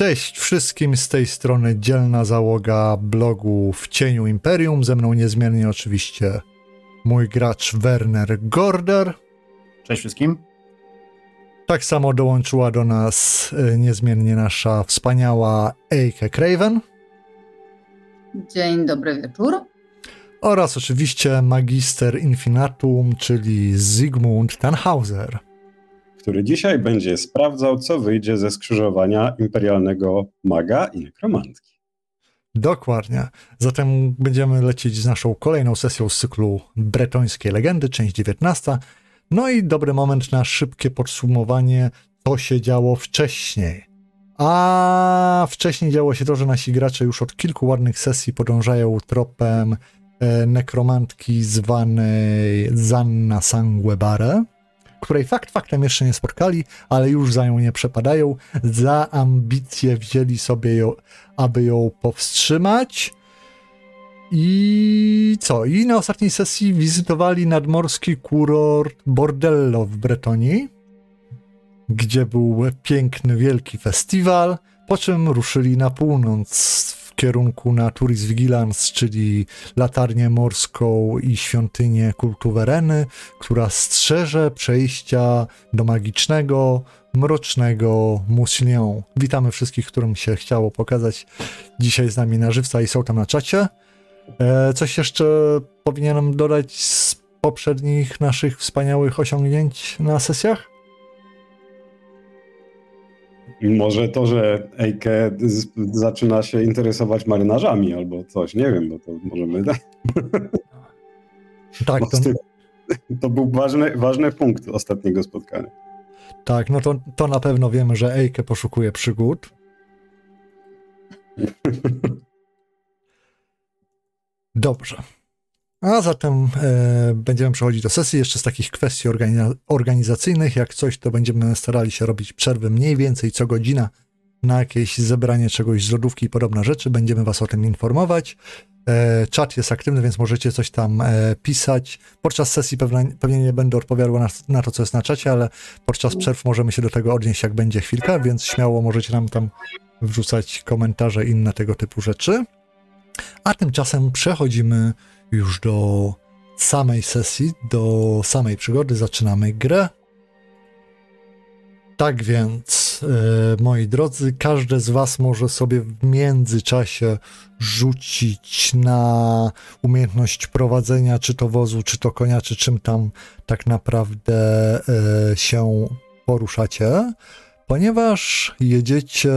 Cześć wszystkim z tej strony dzielna załoga blogu w cieniu Imperium. Ze mną niezmiennie oczywiście mój gracz Werner Gorder. Cześć wszystkim. Tak samo dołączyła do nas e, niezmiennie nasza wspaniała Eike Craven. Dzień dobry wieczór. Oraz oczywiście magister Infinatum, czyli Zygmunt Tannhauser. Który dzisiaj będzie sprawdzał, co wyjdzie ze skrzyżowania imperialnego maga i nekromantki. Dokładnie. Zatem będziemy lecieć z naszą kolejną sesją z cyklu Bretońskie Legendy, część 19. No i dobry moment na szybkie podsumowanie, co się działo wcześniej. A wcześniej działo się to, że nasi gracze już od kilku ładnych sesji podążają tropem e, nekromantki zwanej Zanna Sanguebare, której fakt faktem jeszcze nie spotkali, ale już za nią nie przepadają. Za ambicje wzięli sobie ją, aby ją powstrzymać. I co? I na ostatniej sesji wizytowali nadmorski kurort Bordello w Bretonii, gdzie był piękny, wielki festiwal, po czym ruszyli na północ kierunku na Turis Vigilance, czyli latarnię morską i świątynię kultu Wereny, która strzeże przejścia do magicznego, mrocznego Muslion. Witamy wszystkich, którym się chciało pokazać dzisiaj z nami na żywca i są tam na czacie. E, coś jeszcze powinienem dodać z poprzednich naszych wspaniałych osiągnięć na sesjach? Może to, że Eike zaczyna się interesować marynarzami albo coś, nie wiem, bo to możemy... Tak, to, To był ważny, ważny punkt ostatniego spotkania. tak no to, to na pewno wiemy, że Eike poszukuje przygód. Dobrze. A zatem e, będziemy przechodzić do sesji jeszcze z takich kwestii organiza- organizacyjnych. Jak coś, to będziemy starali się robić przerwy mniej więcej co godzina na jakieś zebranie czegoś z lodówki i podobne rzeczy. Będziemy Was o tym informować. E, czat jest aktywny, więc możecie coś tam e, pisać. Podczas sesji pewnie, pewnie nie będę odpowiadał na, na to, co jest na czacie, ale podczas przerw możemy się do tego odnieść, jak będzie chwilka, więc śmiało możecie nam tam wrzucać komentarze i inne tego typu rzeczy. A tymczasem przechodzimy już do samej sesji, do samej przygody. Zaczynamy grę. Tak więc, e, moi drodzy, każdy z Was może sobie w międzyczasie rzucić na umiejętność prowadzenia, czy to wozu, czy to konia, czy czym tam tak naprawdę e, się poruszacie, ponieważ jedziecie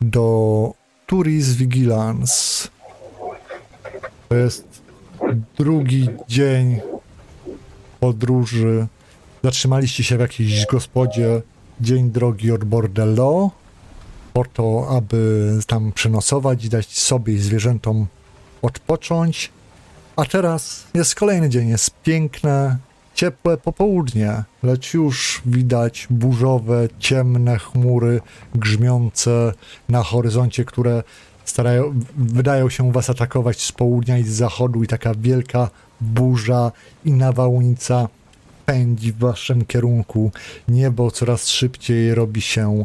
do Turis Vigilance. To jest drugi dzień podróży. Zatrzymaliście się w jakiejś gospodzie dzień drogi od Bordello po to, aby tam przenocować i dać sobie i zwierzętom odpocząć. A teraz jest kolejny dzień, jest piękne, ciepłe popołudnie, lecz już widać burzowe, ciemne chmury grzmiące na horyzoncie, które starają, wydają się was atakować z południa i z zachodu i taka wielka burza i nawałnica pędzi w waszym kierunku. Niebo coraz szybciej robi się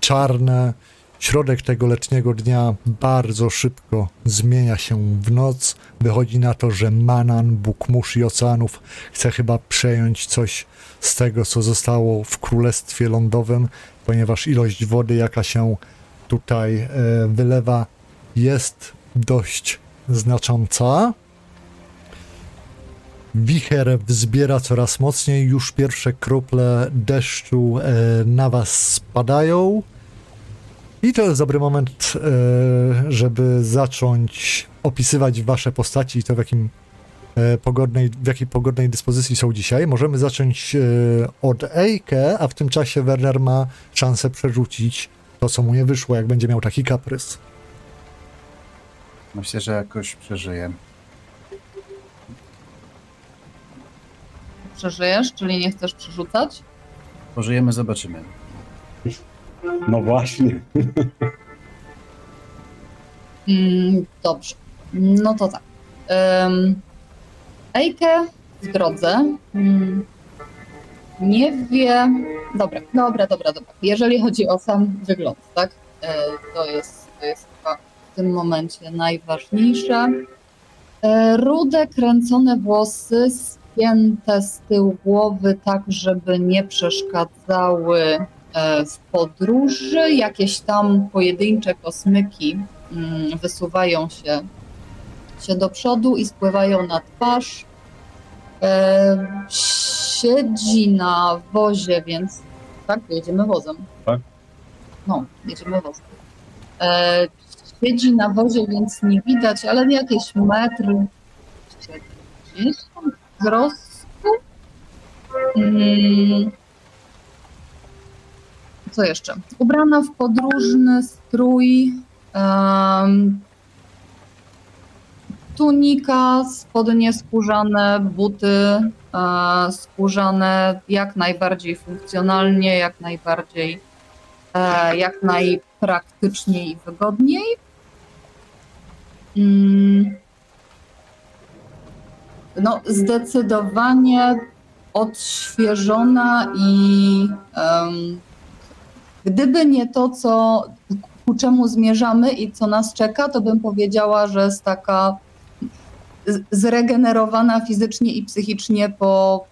czarne. Środek tego letniego dnia bardzo szybko zmienia się w noc. Wychodzi na to, że Manan, Bóg mórz i oceanów, chce chyba przejąć coś z tego, co zostało w Królestwie Lądowym, ponieważ ilość wody, jaka się tutaj e, wylewa, jest dość znacząca. Wicher wzbiera coraz mocniej, już pierwsze krople deszczu e, na was spadają. I to jest dobry moment, e, żeby zacząć opisywać wasze postaci i to w jakim e, pogodnej, w jakiej pogodnej dyspozycji są dzisiaj. Możemy zacząć od Eike, a w tym czasie Werner ma szansę przerzucić to, co mu nie wyszło, jak będzie miał taki kaprys. Myślę, że jakoś przeżyję. Przeżyjesz, czyli nie chcesz przerzucać? Pożyjemy, zobaczymy. No właśnie. Mm, dobrze. No to tak. Um, Ejke w drodze mm, nie wie. Dobra, dobra, dobra, dobra. Jeżeli chodzi o sam wygląd, tak? E, To jest, to jest tym momencie najważniejsze. E, Rude, kręcone włosy, spięte z tyłu głowy, tak żeby nie przeszkadzały e, w podróży. Jakieś tam pojedyncze kosmyki mm, wysuwają się, się do przodu i spływają na twarz. E, siedzi na wozie, więc tak, jedziemy wozem. Tak. No, jedziemy wozem. Siedzi na wozie, więc nie widać, ale jakieś metr 70 wzrostu. Mm. Co jeszcze? Ubrana w podróżny strój. em, tunika, spodnie skórzane, buty e, skórzane, jak najbardziej funkcjonalnie, jak najbardziej, e, jak najpraktyczniej i wygodniej. Mm. No, zdecydowanie odświeżona i em, gdyby nie to, co ku czemu zmierzamy i co nas czeka, to bym powiedziała, że jest taka zregenerowana fizycznie i psychicznie po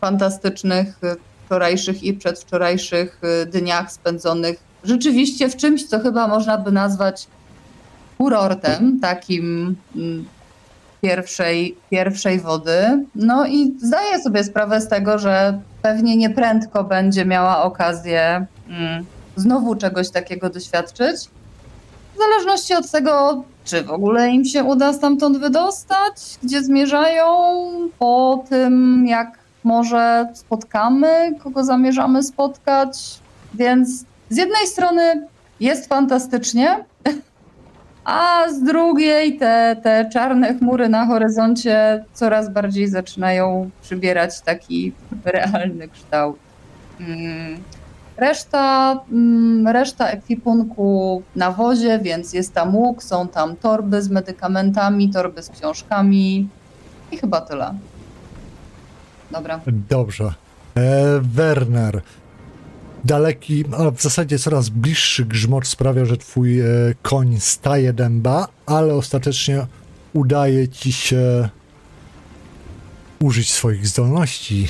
fantastycznych y, wczorajszych i przedwczorajszych y, dniach spędzonych rzeczywiście w czymś, co chyba można by nazwać kurortem, takim mm, pierwszej, pierwszej wody. No i zdaję sobie sprawę z tego, że pewnie nieprędko będzie miała okazję mm, znowu czegoś takiego doświadczyć. W zależności od tego, czy w ogóle im się uda stamtąd wydostać, gdzie zmierzają, po tym jak może spotkamy, kogo zamierzamy spotkać. Więc z jednej strony jest fantastycznie, a z drugiej te, te czarne chmury na horyzoncie coraz bardziej zaczynają przybierać taki realny kształt. Mm. Reszta, mm, reszta ekwipunku na wozie, więc jest tam łuk, są tam torby z medykamentami, torby z książkami i chyba tyle. Dobra. Dobrze. E, Werner. Daleki, a w zasadzie coraz bliższy grzmot sprawia, że twój e, koń staje dęba, ale ostatecznie udaje ci się użyć swoich zdolności.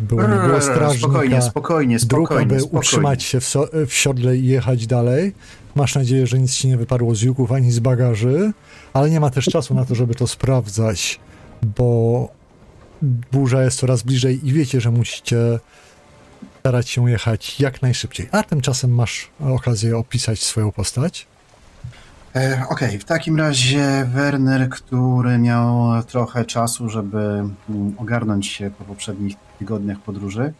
Było nie było strażnika. Spokojnie, spokojnie, dróg, spokojnie, aby spokojnie. utrzymać się w, so, w siodle i jechać dalej. Masz nadzieję, że nic ci nie wypadło z juków ani z bagaży, ale nie ma też czasu na to, żeby to sprawdzać, bo burza jest coraz bliżej i wiecie, że musicie starać się jechać jak najszybciej. A tymczasem masz okazję opisać swoją postać. E, Okej, w takim razie Werner, który miał trochę czasu, żeby mm, ogarnąć się po poprzednich tygodniach podróży,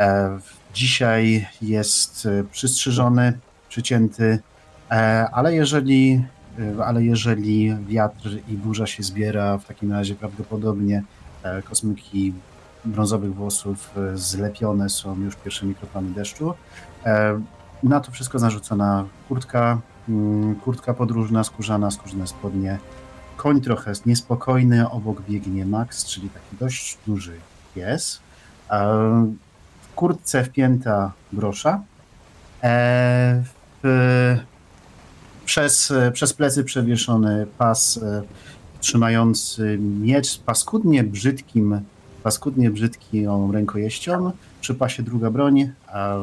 e, dzisiaj jest e, przystrzyżony, przycięty, ale jeżeli, ale jeżeli wiatr i burza się zbiera, w takim razie prawdopodobnie kosmyki brązowych włosów e, zlepione są już pierwszymi kroplami deszczu. E, Na to wszystko narzucona kurtka, Mm, kurtka podróżna, skórzana, skórzane spodnie. Koń trochę jest niespokojny, obok biegnie Max, czyli taki dość duży pies. E, W kurtce wpięta grosza. Przez, przez plecy przewieszony pas trzymający miecz paskudnie brzydkim, paskudnie brzydką rękojeścią. Przy pasie druga broń, a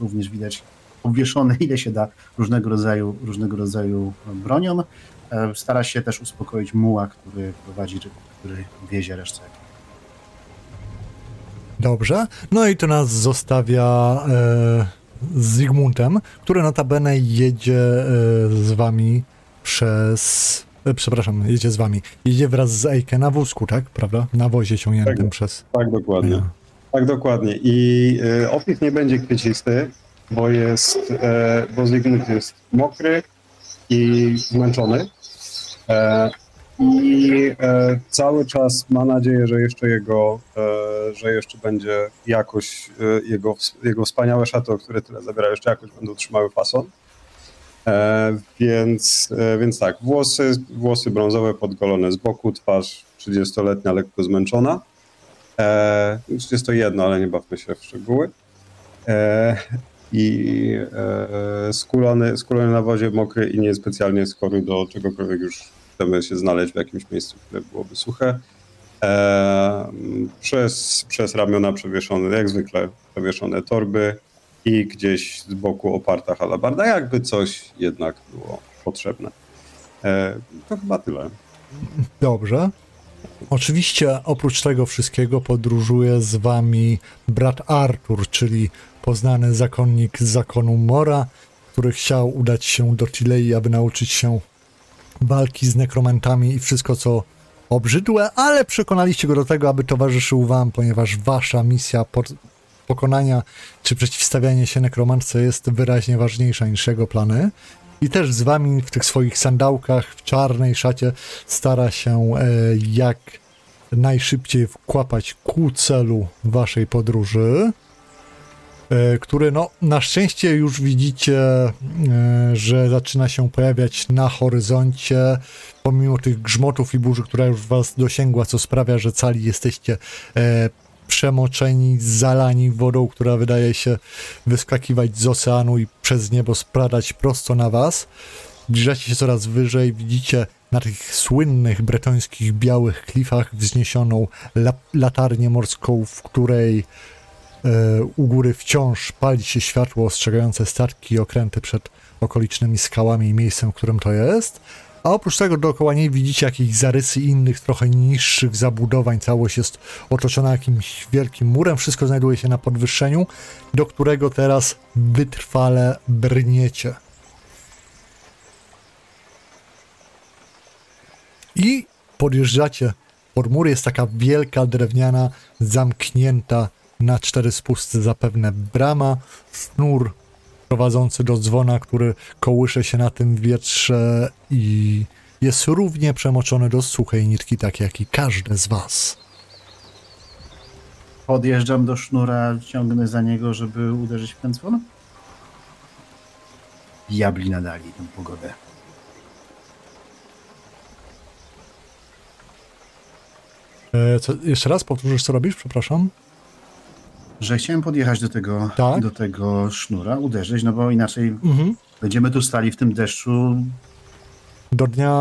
również widać obwieszone ile się da różnego rodzaju, różnego rodzaju bronią. E, Stara się też uspokoić muła, który prowadzi, który wiezie resztę. Dobrze. No i to nas zostawia e, z Zygmuntem, który notabene jedzie e, z wami przez... E, przepraszam, jedzie z wami. Jedzie wraz z Ejke na wózku, tak? Prawda? Na wozie ciągniętym Tak. przez... Tak, dokładnie. Ja. Tak, dokładnie. I e, opis nie będzie kwiecisty, bo jest, e, bo Zygmunt jest mokry i zmęczony. E, I e, cały czas ma nadzieję, że jeszcze jego, e, że jeszcze będzie jakoś e, jego, jego wspaniałe szaty, o które tyle zabiera, jeszcze jakoś będą trzymały fason. E, więc, e, więc tak, włosy, włosy brązowe podgolone z boku, twarz 30-letnia, lekko zmęczona. E, jest to jedno, ale nie bawmy się w szczegóły. E, i e, skulony, skulony na wozie, mokry i niespecjalnie skory do czegokolwiek już chcemy się znaleźć w jakimś miejscu, które byłoby suche. E, przez, przez ramiona przewieszone, jak zwykle, przewieszone torby i gdzieś z boku oparta halabarda, jakby coś jednak było potrzebne. E, to chyba tyle. Dobrze. Oczywiście oprócz tego wszystkiego podróżuje z wami brat Artur, czyli poznany zakonnik z zakonu Mora, który chciał udać się do Tilei, aby nauczyć się walki z nekromantami i wszystko co obrzydłe, ale przekonaliście go do tego, aby towarzyszył wam, ponieważ wasza misja pokonania czy przeciwstawianie się nekromantce jest wyraźnie ważniejsza niż jego plany. I też z wami w tych swoich sandałkach, w czarnej szacie stara się e, jak najszybciej wkłapać ku celu waszej podróży, e, który no na szczęście już widzicie, e, że zaczyna się pojawiać na horyzoncie, pomimo tych grzmotów i burzy, która już was dosięgła, co sprawia, że cali jesteście e, przemoczeni, zalani wodą, która wydaje się wyskakiwać z oceanu i przez niebo spradać prosto na was. Zbliżacie się coraz wyżej, widzicie na tych słynnych bretońskich białych klifach wzniesioną la latarnię morską, w której e, u góry wciąż pali się światło ostrzegające statki i okręty przed okolicznymi skałami i miejscem, w którym to jest. A oprócz tego dookoła niej widzicie jakieś zarysy innych, trochę niższych zabudowań. Całość jest otoczona jakimś wielkim murem. Wszystko znajduje się na podwyższeniu, do którego teraz wytrwale brniecie. I podjeżdżacie. Pod mur jest taka wielka drewniana, zamknięta na cztery spusty zapewne brama, sznur prowadzący do dzwona, który kołysze się na tym wietrze i jest równie przemoczony do suchej nitki, tak jak i każdy z was. Podjeżdżam do sznura, ciągnę za niego, żeby uderzyć w ten dzwon. Diabli nadali tę pogodę. E, co, jeszcze raz powtórzysz, co robisz? Przepraszam. Że chciałem podjechać do tego, Tak. do tego sznura, uderzyć, no bo inaczej Mhm. będziemy tu stali w tym deszczu Do dnia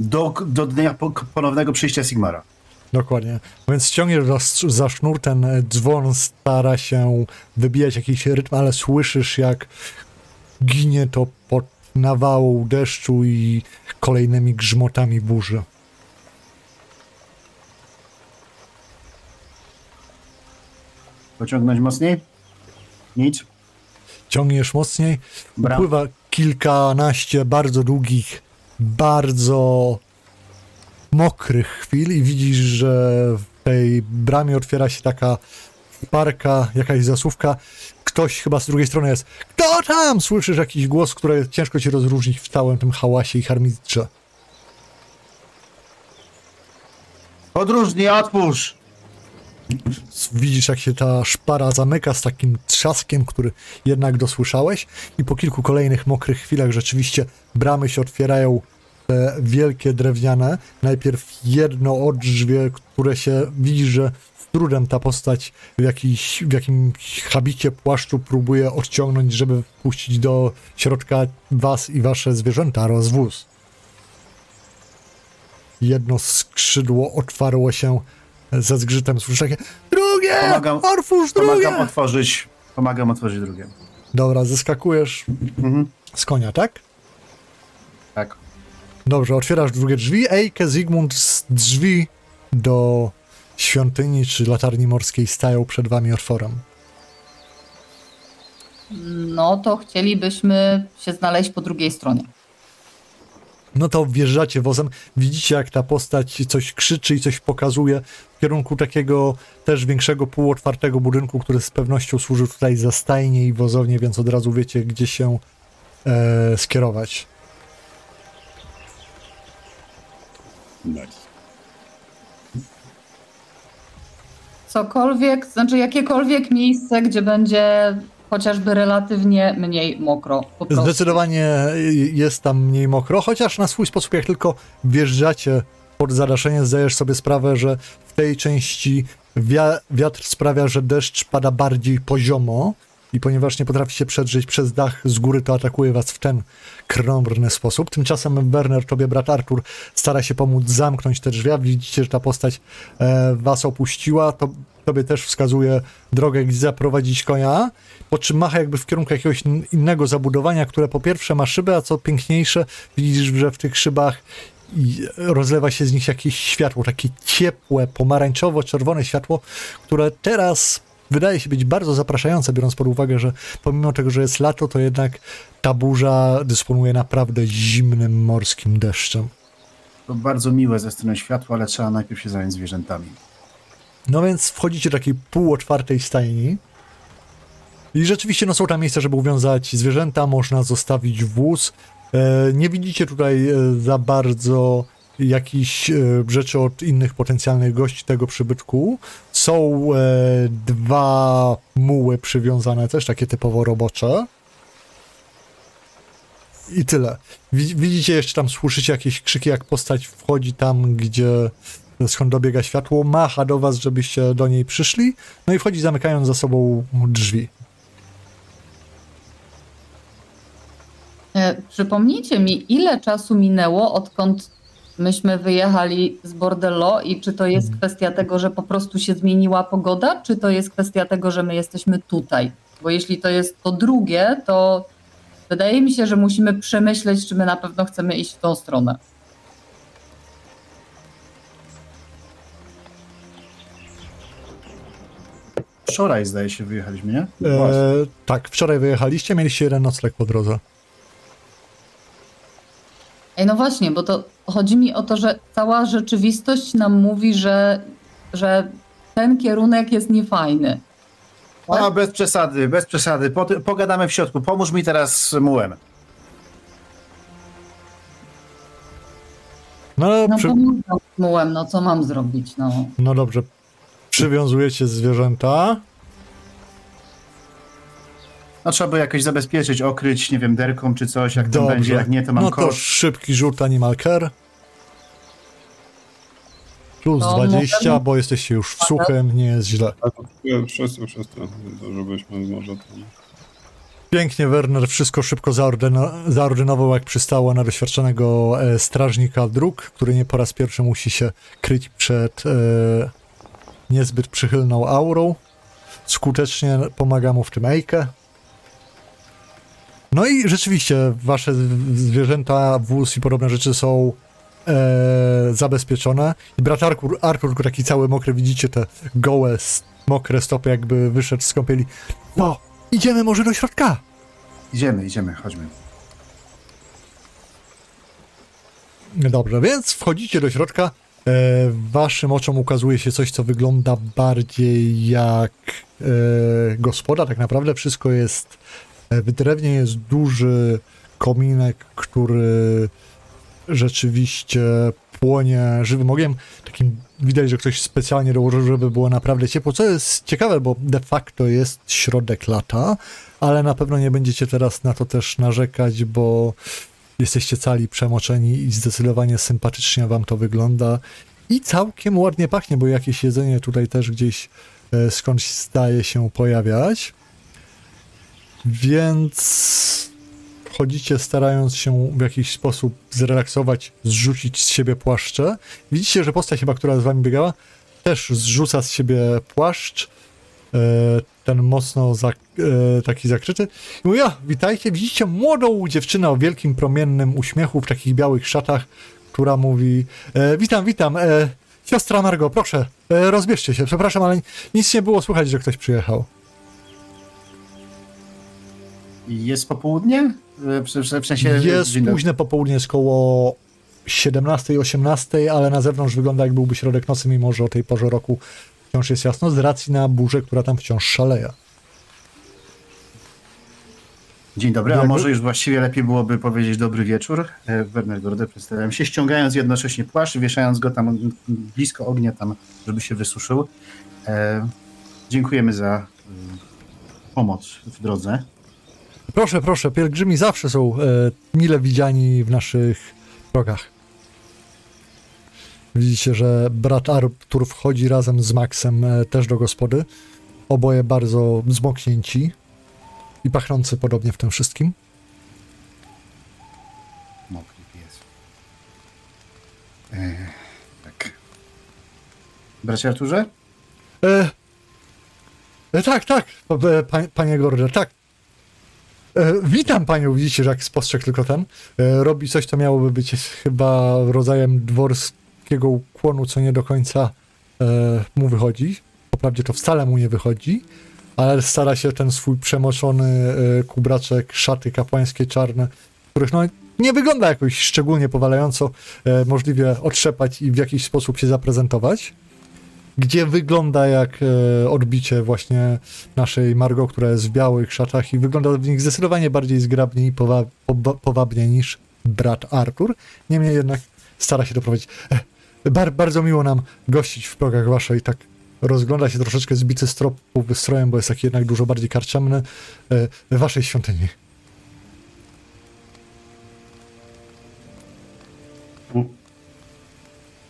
do, do dnia po- ponownego przyjścia Sigmara. Dokładnie. Więc ciągniesz za, za sznur, ten dzwon stara się wybijać jakiś rytm, ale słyszysz jak ginie to pod nawałą deszczu i kolejnymi grzmotami burzy. Pociągnąć mocniej? Nic. Ciągniesz mocniej, Bra. upływa kilkanaście bardzo długich, bardzo mokrych chwil i widzisz, że w tej bramie otwiera się taka parka, jakaś zasłówka. Ktoś chyba z drugiej strony jest. Kto tam? Słyszysz jakiś głos, który ciężko ci rozróżnić w całym tym hałasie i harmistrze. Podróżni, otwórz! Widzisz, jak się ta szpara zamyka z takim trzaskiem, który jednak dosłyszałeś, i po kilku kolejnych mokrych chwilach rzeczywiście bramy się otwierają, te wielkie drewniane. Najpierw jedno odrzwie, które się widzi, że z trudem ta postać w, jakiś, w jakimś habicie płaszczu próbuje odciągnąć, żeby wpuścić do środka was i wasze zwierzęta oraz wóz. Jedno skrzydło otwarło się ze zgrzytem, słyszę takie drugie! Pomagam- drugie! Pomagam otworzyć, pomagam otworzyć drugie. Dobra, zeskakujesz Mhm. z konia, tak? Tak. Dobrze, otwierasz drugie drzwi. Ejke, Zygmunt z drzwi do świątyni czy latarni morskiej stają przed wami otworem. No to chcielibyśmy się znaleźć po drugiej stronie. No to wjeżdżacie wozem, widzicie jak ta postać coś krzyczy i coś pokazuje kierunku takiego też większego półotwartego budynku, który z pewnością służy tutaj za stajnie i wozownię, więc od razu wiecie gdzie się e, skierować. Cokolwiek, znaczy jakiekolwiek miejsce, gdzie będzie chociażby relatywnie mniej mokro. Zdecydowanie jest tam mniej mokro, chociaż na swój sposób, jak tylko wjeżdżacie pod zadaszenie, zdajesz sobie sprawę, że w tej części wia- wiatr sprawia, że deszcz pada bardziej poziomo, i ponieważ nie potrafi się przedrzeć przez dach z góry, to atakuje was w ten krąbrny sposób. Tymczasem Werner, tobie brat Artur, stara się pomóc zamknąć te drzwi. Widzicie, że ta postać e, was opuściła. To, tobie też wskazuje drogę, gdzie zaprowadzić konia, po czym macha jakby w kierunku jakiegoś innego zabudowania, które po pierwsze ma szyby, a co piękniejsze, widzisz, że w tych szybach rozlewa się z nich jakieś światło, takie ciepłe, pomarańczowo-czerwone światło, które teraz wydaje się być bardzo zapraszające, biorąc pod uwagę, że pomimo tego, że jest lato, to jednak ta burza dysponuje naprawdę zimnym morskim deszczem. To bardzo miłe ze strony światła, ale trzeba najpierw się zająć zwierzętami. No więc wchodzicie do takiej półotwartej stajni. I rzeczywiście no, są tam miejsca, żeby uwiązać zwierzęta, można zostawić wóz. E, nie widzicie tutaj e, za bardzo jakichś e, rzeczy od innych potencjalnych gości tego przybytku. Są dwa muły przywiązane, też takie typowo robocze. I tyle. Wi- Widzicie jeszcze tam, słyszycie jakieś krzyki, jak postać wchodzi tam, gdzie skąd dobiega światło, macha do was, żebyście do niej przyszli, no i wchodzi zamykając za sobą drzwi. Przypomnijcie mi, ile czasu minęło, odkąd myśmy wyjechali z Bordello i czy to jest kwestia tego, że po prostu się zmieniła pogoda, czy to jest kwestia tego, że my jesteśmy tutaj? Bo jeśli to jest to drugie, to wydaje mi się, że musimy przemyśleć, czy my na pewno chcemy iść w tą stronę. Wczoraj zdaje się wyjechaliśmy, nie? E, tak, wczoraj wyjechaliście, mieliście jeden nocleg po drodze. Ej, no właśnie, bo to chodzi mi o to, że cała rzeczywistość nam mówi, że, że ten kierunek jest niefajny. A, bez przesady, bez przesady. Po, pogadamy w środku. Pomóż mi teraz z mułem. No, ale No przy... to mułem, no co mam zrobić, no. no dobrze, przywiązujecie zwierzęta. No trzeba by jakoś zabezpieczyć, okryć, nie wiem, derką czy coś, jak to będzie. Jak nie, to mam no to kosz. szybki rzut Animal Care. Plus To 20, możemy- bo jesteście już w suchym, nie jest źle. A to wszyscy, wszyscy, to żebyśmy może tam... Pięknie Werner wszystko szybko zaordyno- zaordynował, jak przystało na doświadczonego e, strażnika dróg, który nie po raz pierwszy musi się kryć przed e, niezbyt przychylną aurą. Skutecznie pomaga mu w tym Ejkę. No i rzeczywiście wasze zwierzęta, wóz i podobne rzeczy są e, zabezpieczone. I brat Artur, Artur, taki cały mokry, widzicie te gołe, mokre stopy, jakby wyszedł z kąpieli. No, idziemy może do środka. Idziemy, idziemy, chodźmy. Dobrze, więc wchodzicie do środka. E, waszym oczom ukazuje się coś, co wygląda bardziej jak e, gospoda. Tak naprawdę wszystko jest w drewnie. Jest duży kominek, który rzeczywiście płonie żywym ogniem. Takim widać, że ktoś specjalnie dołożył, żeby było naprawdę ciepło. Co jest ciekawe, bo de facto jest środek lata, ale na pewno nie będziecie teraz na to też narzekać, bo jesteście cali przemoczeni i zdecydowanie sympatycznie wam to wygląda. I całkiem ładnie pachnie, bo jakieś jedzenie tutaj też gdzieś e, skądś zdaje się pojawiać. Więc chodzicie starając się w jakiś sposób zrelaksować, zrzucić z siebie płaszcze. Widzicie, że postać chyba, która z wami biegała, też zrzuca z siebie płaszcz. E, ten mocno zak, e, taki zakryty. I mówi, witajcie, widzicie młodą dziewczynę o wielkim promiennym uśmiechu w takich białych szatach, która mówi, e, witam, witam, e, siostra Margo, proszę, e, rozbierzcie się, przepraszam, ale nic nie było słychać, że ktoś przyjechał. Jest popołudnie? E, W, w, sensie... Jest dzień późne popołudnie, jest koło 17-18, ale na zewnątrz wygląda jak byłby środek nocy, mimo że o tej porze roku wciąż jest jasno, z racji na burzę, która tam wciąż szaleje. Dzień dobry, a może już właściwie lepiej byłoby powiedzieć dobry wieczór. E, Werner Gorde, przedstawiam się, ściągając jednocześnie płaszcz, wieszając go tam blisko ognia, tam, żeby się wysuszył. E, dziękujemy za pomoc w drodze. Proszę, proszę, pielgrzymi zawsze są e, mile widziani w naszych drogach. Widzicie, że brat Artur wchodzi razem z Maxem e, też do gospody. Oboje bardzo zmoknięci. i pachnący podobnie w tym wszystkim. Mokry pies. E, tak. Bracie Arturze? E, e, tak, tak, e, pa, panie Gorder, tak. E, witam panią, widzicie, że jak spostrzegł tylko ten. E, robi coś, co miałoby być chyba rodzajem dworskiego ukłonu, co nie do końca e, mu wychodzi. Wprawdzie to wcale mu nie wychodzi, ale stara się ten swój przemoczony kubraczek, szaty kapłańskie czarne, których no nie wygląda jakoś szczególnie powalająco, możliwie otrzepać i w jakiś sposób się zaprezentować gdzie wygląda jak e, odbicie właśnie naszej Margot, która jest w białych szatach i wygląda w nich zdecydowanie bardziej zgrabnie i powa- poba- powabnie niż brat Artur. Niemniej jednak stara się doprowadzić. E, bar- bardzo miło nam gościć w progach waszej, tak rozgląda się troszeczkę zbity z tropu wystrojem, bo jest taki jednak dużo bardziej karczemny e, waszej świątyni.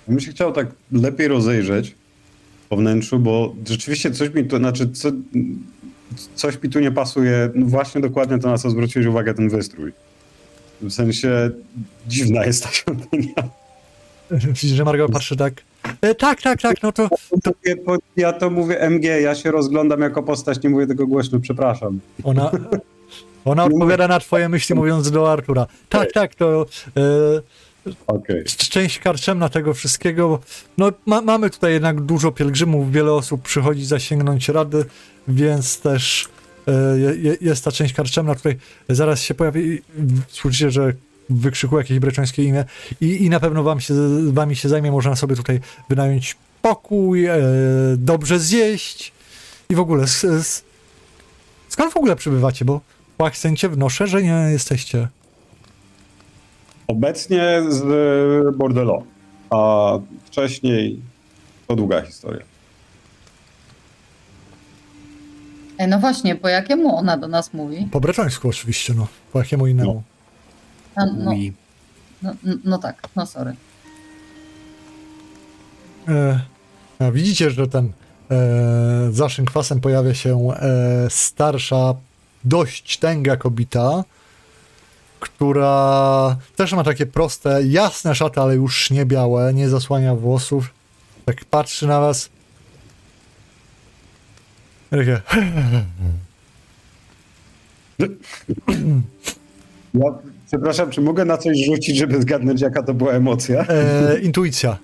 Bym się chciał tak lepiej rozejrzeć po wnętrzu, bo rzeczywiście coś mi tu, znaczy co, coś mi tu nie pasuje. No właśnie dokładnie to, na co zwróciłeś uwagę, ten wystrój. W sensie dziwna jest ta świątynia. Widzisz, że Margot patrzy tak. E, tak, tak, tak, no to To, to, ja to mówię MG, ja się rozglądam jako postać, nie mówię tego głośno, przepraszam. Ona, ona odpowiada na twoje myśli, mówiąc do Artura. Tak, tak, to e, C- część karczemna tego wszystkiego. No, ma, mamy tutaj jednak dużo pielgrzymów, wiele osób przychodzi zasięgnąć rady, więc też je- jest ta część karczemna. Tutaj zaraz się pojawi. Słyszycie, że wykrzykuje jakieś breczońskie imię i, i na pewno wam się, wami się zajmie. Można sobie tutaj wynająć pokój, e, dobrze zjeść i w ogóle. Skąd w ogóle przybywacie? Bo po akcencie wnoszę, że nie jesteście. Obecnie z Bordello, a wcześniej to długa historia. Ej, no właśnie, po jakiemu ona do nas mówi? Po breczońsku oczywiście, no. Po jakiemu innemu. A, no, no, no, no tak, no sorry. E, a widzicie, że ten e, za szynkwasem pojawia się e, starsza, dość tęga kobita, która też ma takie proste, jasne szaty, ale już nie białe, nie zasłania włosów. Tak patrzy na was. Takie, Ja, przepraszam, czy mogę na coś rzucić, żeby zgadnąć, jaka to była emocja? e, intuicja.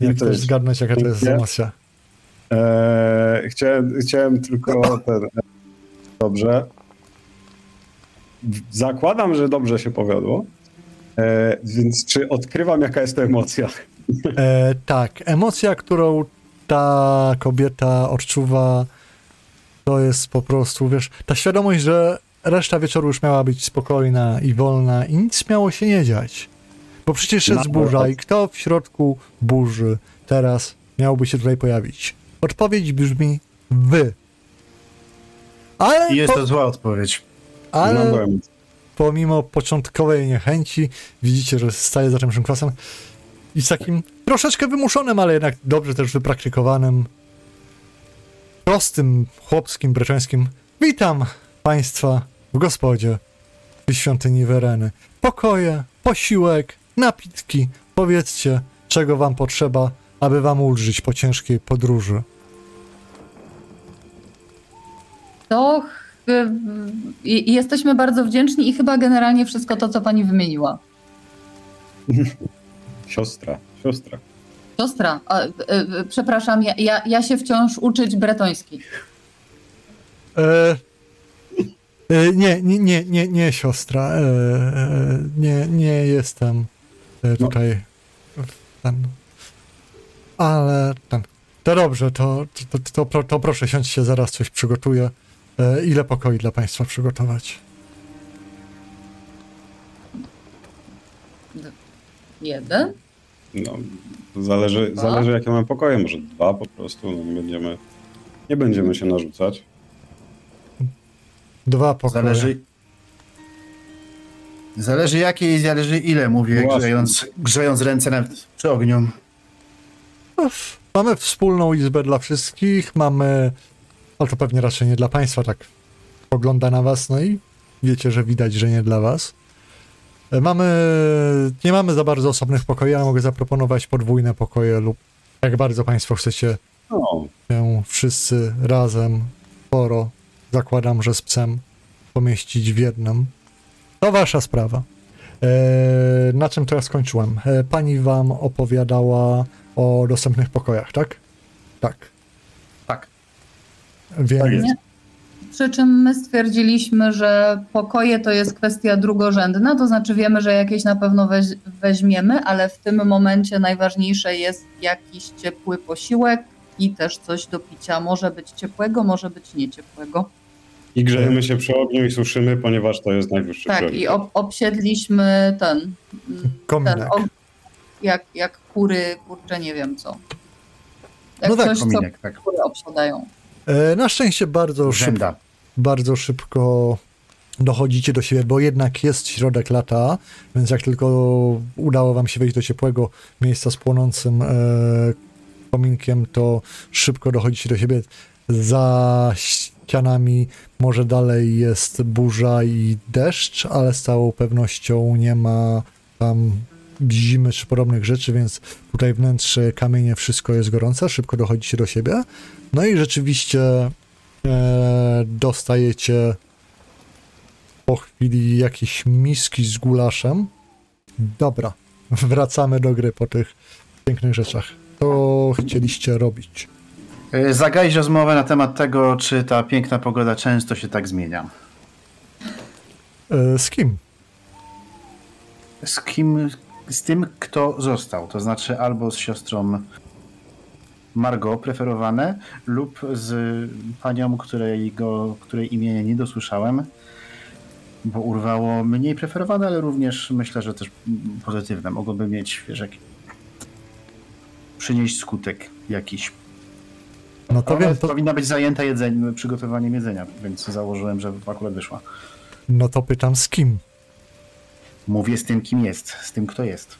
Jak też zgadnąć, jaka to jest emocja. Eee, chciałem, chciałem tylko ten. Dobrze. Zakładam, że dobrze się powiodło. Eee, więc czy odkrywam, jaka jest to emocja? E, tak, emocja, którą ta kobieta odczuwa, to jest po prostu, wiesz, ta świadomość, że reszta wieczoru już miała być spokojna i wolna i nic miało się nie dziać. Bo przecież jest No, burza to- i kto w środku burzy teraz miałby się tutaj pojawić? Odpowiedź brzmi wy. Ale, I jest po, to zła odpowiedź. Ale No, pomimo początkowej niechęci, widzicie, że staje za tym szynkwasem i z takim troszeczkę wymuszonym, ale jednak dobrze też wypraktykowanym, prostym, chłopskim, breczońskim. Witam Państwa w gospodzie w świątyni Wereny. Pokoje, posiłek, napitki. Powiedzcie, czego Wam potrzeba, aby Wam ulżyć po ciężkiej podróży. To jesteśmy bardzo wdzięczni i chyba generalnie wszystko to, co pani wymieniła. Siostra, siostra. Siostra, a, e, e, przepraszam, ja, ja, ja się wciąż uczyć bretoński. E, e, nie, nie, nie, nie, nie, siostra. E, e, nie, nie jestem e, tutaj. Ten. Ale ten. To dobrze, to, to, to, to, to proszę siądźcie, zaraz coś przygotuję. E, ile pokoi dla Państwa przygotować? Jeden? No, zależy, Dwa? zależy jakie mamy pokoje, może dwa po prostu, no, nie będziemy, nie będziemy się narzucać. Dwa pokoje. Zależy. Zależy jakie i zależy ile, mówię, Właśnie. grzejąc, grzejąc ręce na, przy ogniu. Mamy wspólną izbę dla wszystkich, mamy. Ale to pewnie raczej nie dla Państwa, tak. pogląda na was, no i wiecie, że widać, że nie dla was. E, Mamy, nie mamy za bardzo osobnych pokoi, ale mogę zaproponować podwójne pokoje lub jak bardzo państwo chcecie No, się wszyscy razem, sporo, zakładam, że z psem, pomieścić w jednym. To wasza sprawa. E, na czym teraz skończyłem? E, pani wam opowiadała o dostępnych pokojach? Tak. Tak. Więc Tak jest. Przy czym my stwierdziliśmy, że pokoje to jest kwestia drugorzędna, to znaczy wiemy, że jakieś na pewno weź, weźmiemy, ale w tym momencie najważniejsze jest jakiś ciepły posiłek i też coś do picia. Może być ciepłego, może być nieciepłego. i grzejemy się przy ogniu i suszymy, ponieważ to jest najwyższy Tak, priorytet. i ob, obsiedliśmy ten, mm, ten Kominek. og- jak, jak kury, kurczę, nie wiem co. Jak No tak, coś, co Kominek, tak. kury obsiadają. E, na szczęście bardzo szybko, bardzo szybko dochodzicie do siebie, bo jednak jest środek lata, więc jak tylko udało wam się wejść do ciepłego miejsca z płonącym e, kominkiem, to szybko dochodzicie do siebie. Za ścianami może dalej jest burza i deszcz, ale z całą pewnością nie ma tam zimy czy podobnych rzeczy, więc tutaj wnętrze, kamienie, wszystko jest gorące, szybko dochodzicie do siebie. No i rzeczywiście e, dostajecie po chwili jakieś miski z gulaszem. Dobra, wracamy do gry po tych pięknych rzeczach. Co chcieliście robić? E, Zagaić rozmowę na temat tego, czy ta piękna pogoda często się tak zmienia. E, z kim? Z kim, z tym, kto został. To znaczy albo z siostrą Margot preferowane, lub z panią, której, go, której imienia nie dosłyszałem, bo urwało mniej preferowane, ale również myślę, że też pozytywne. Mogłoby mieć, wiesz, jak... przynieść skutek jakiś. No to wiem, to, powinna być zajęta jedzeniem, przygotowaniem jedzenia, więc założyłem, że akurat wyszła. no to pytam z kim? Mówię z tym, kim jest, z tym, kto jest.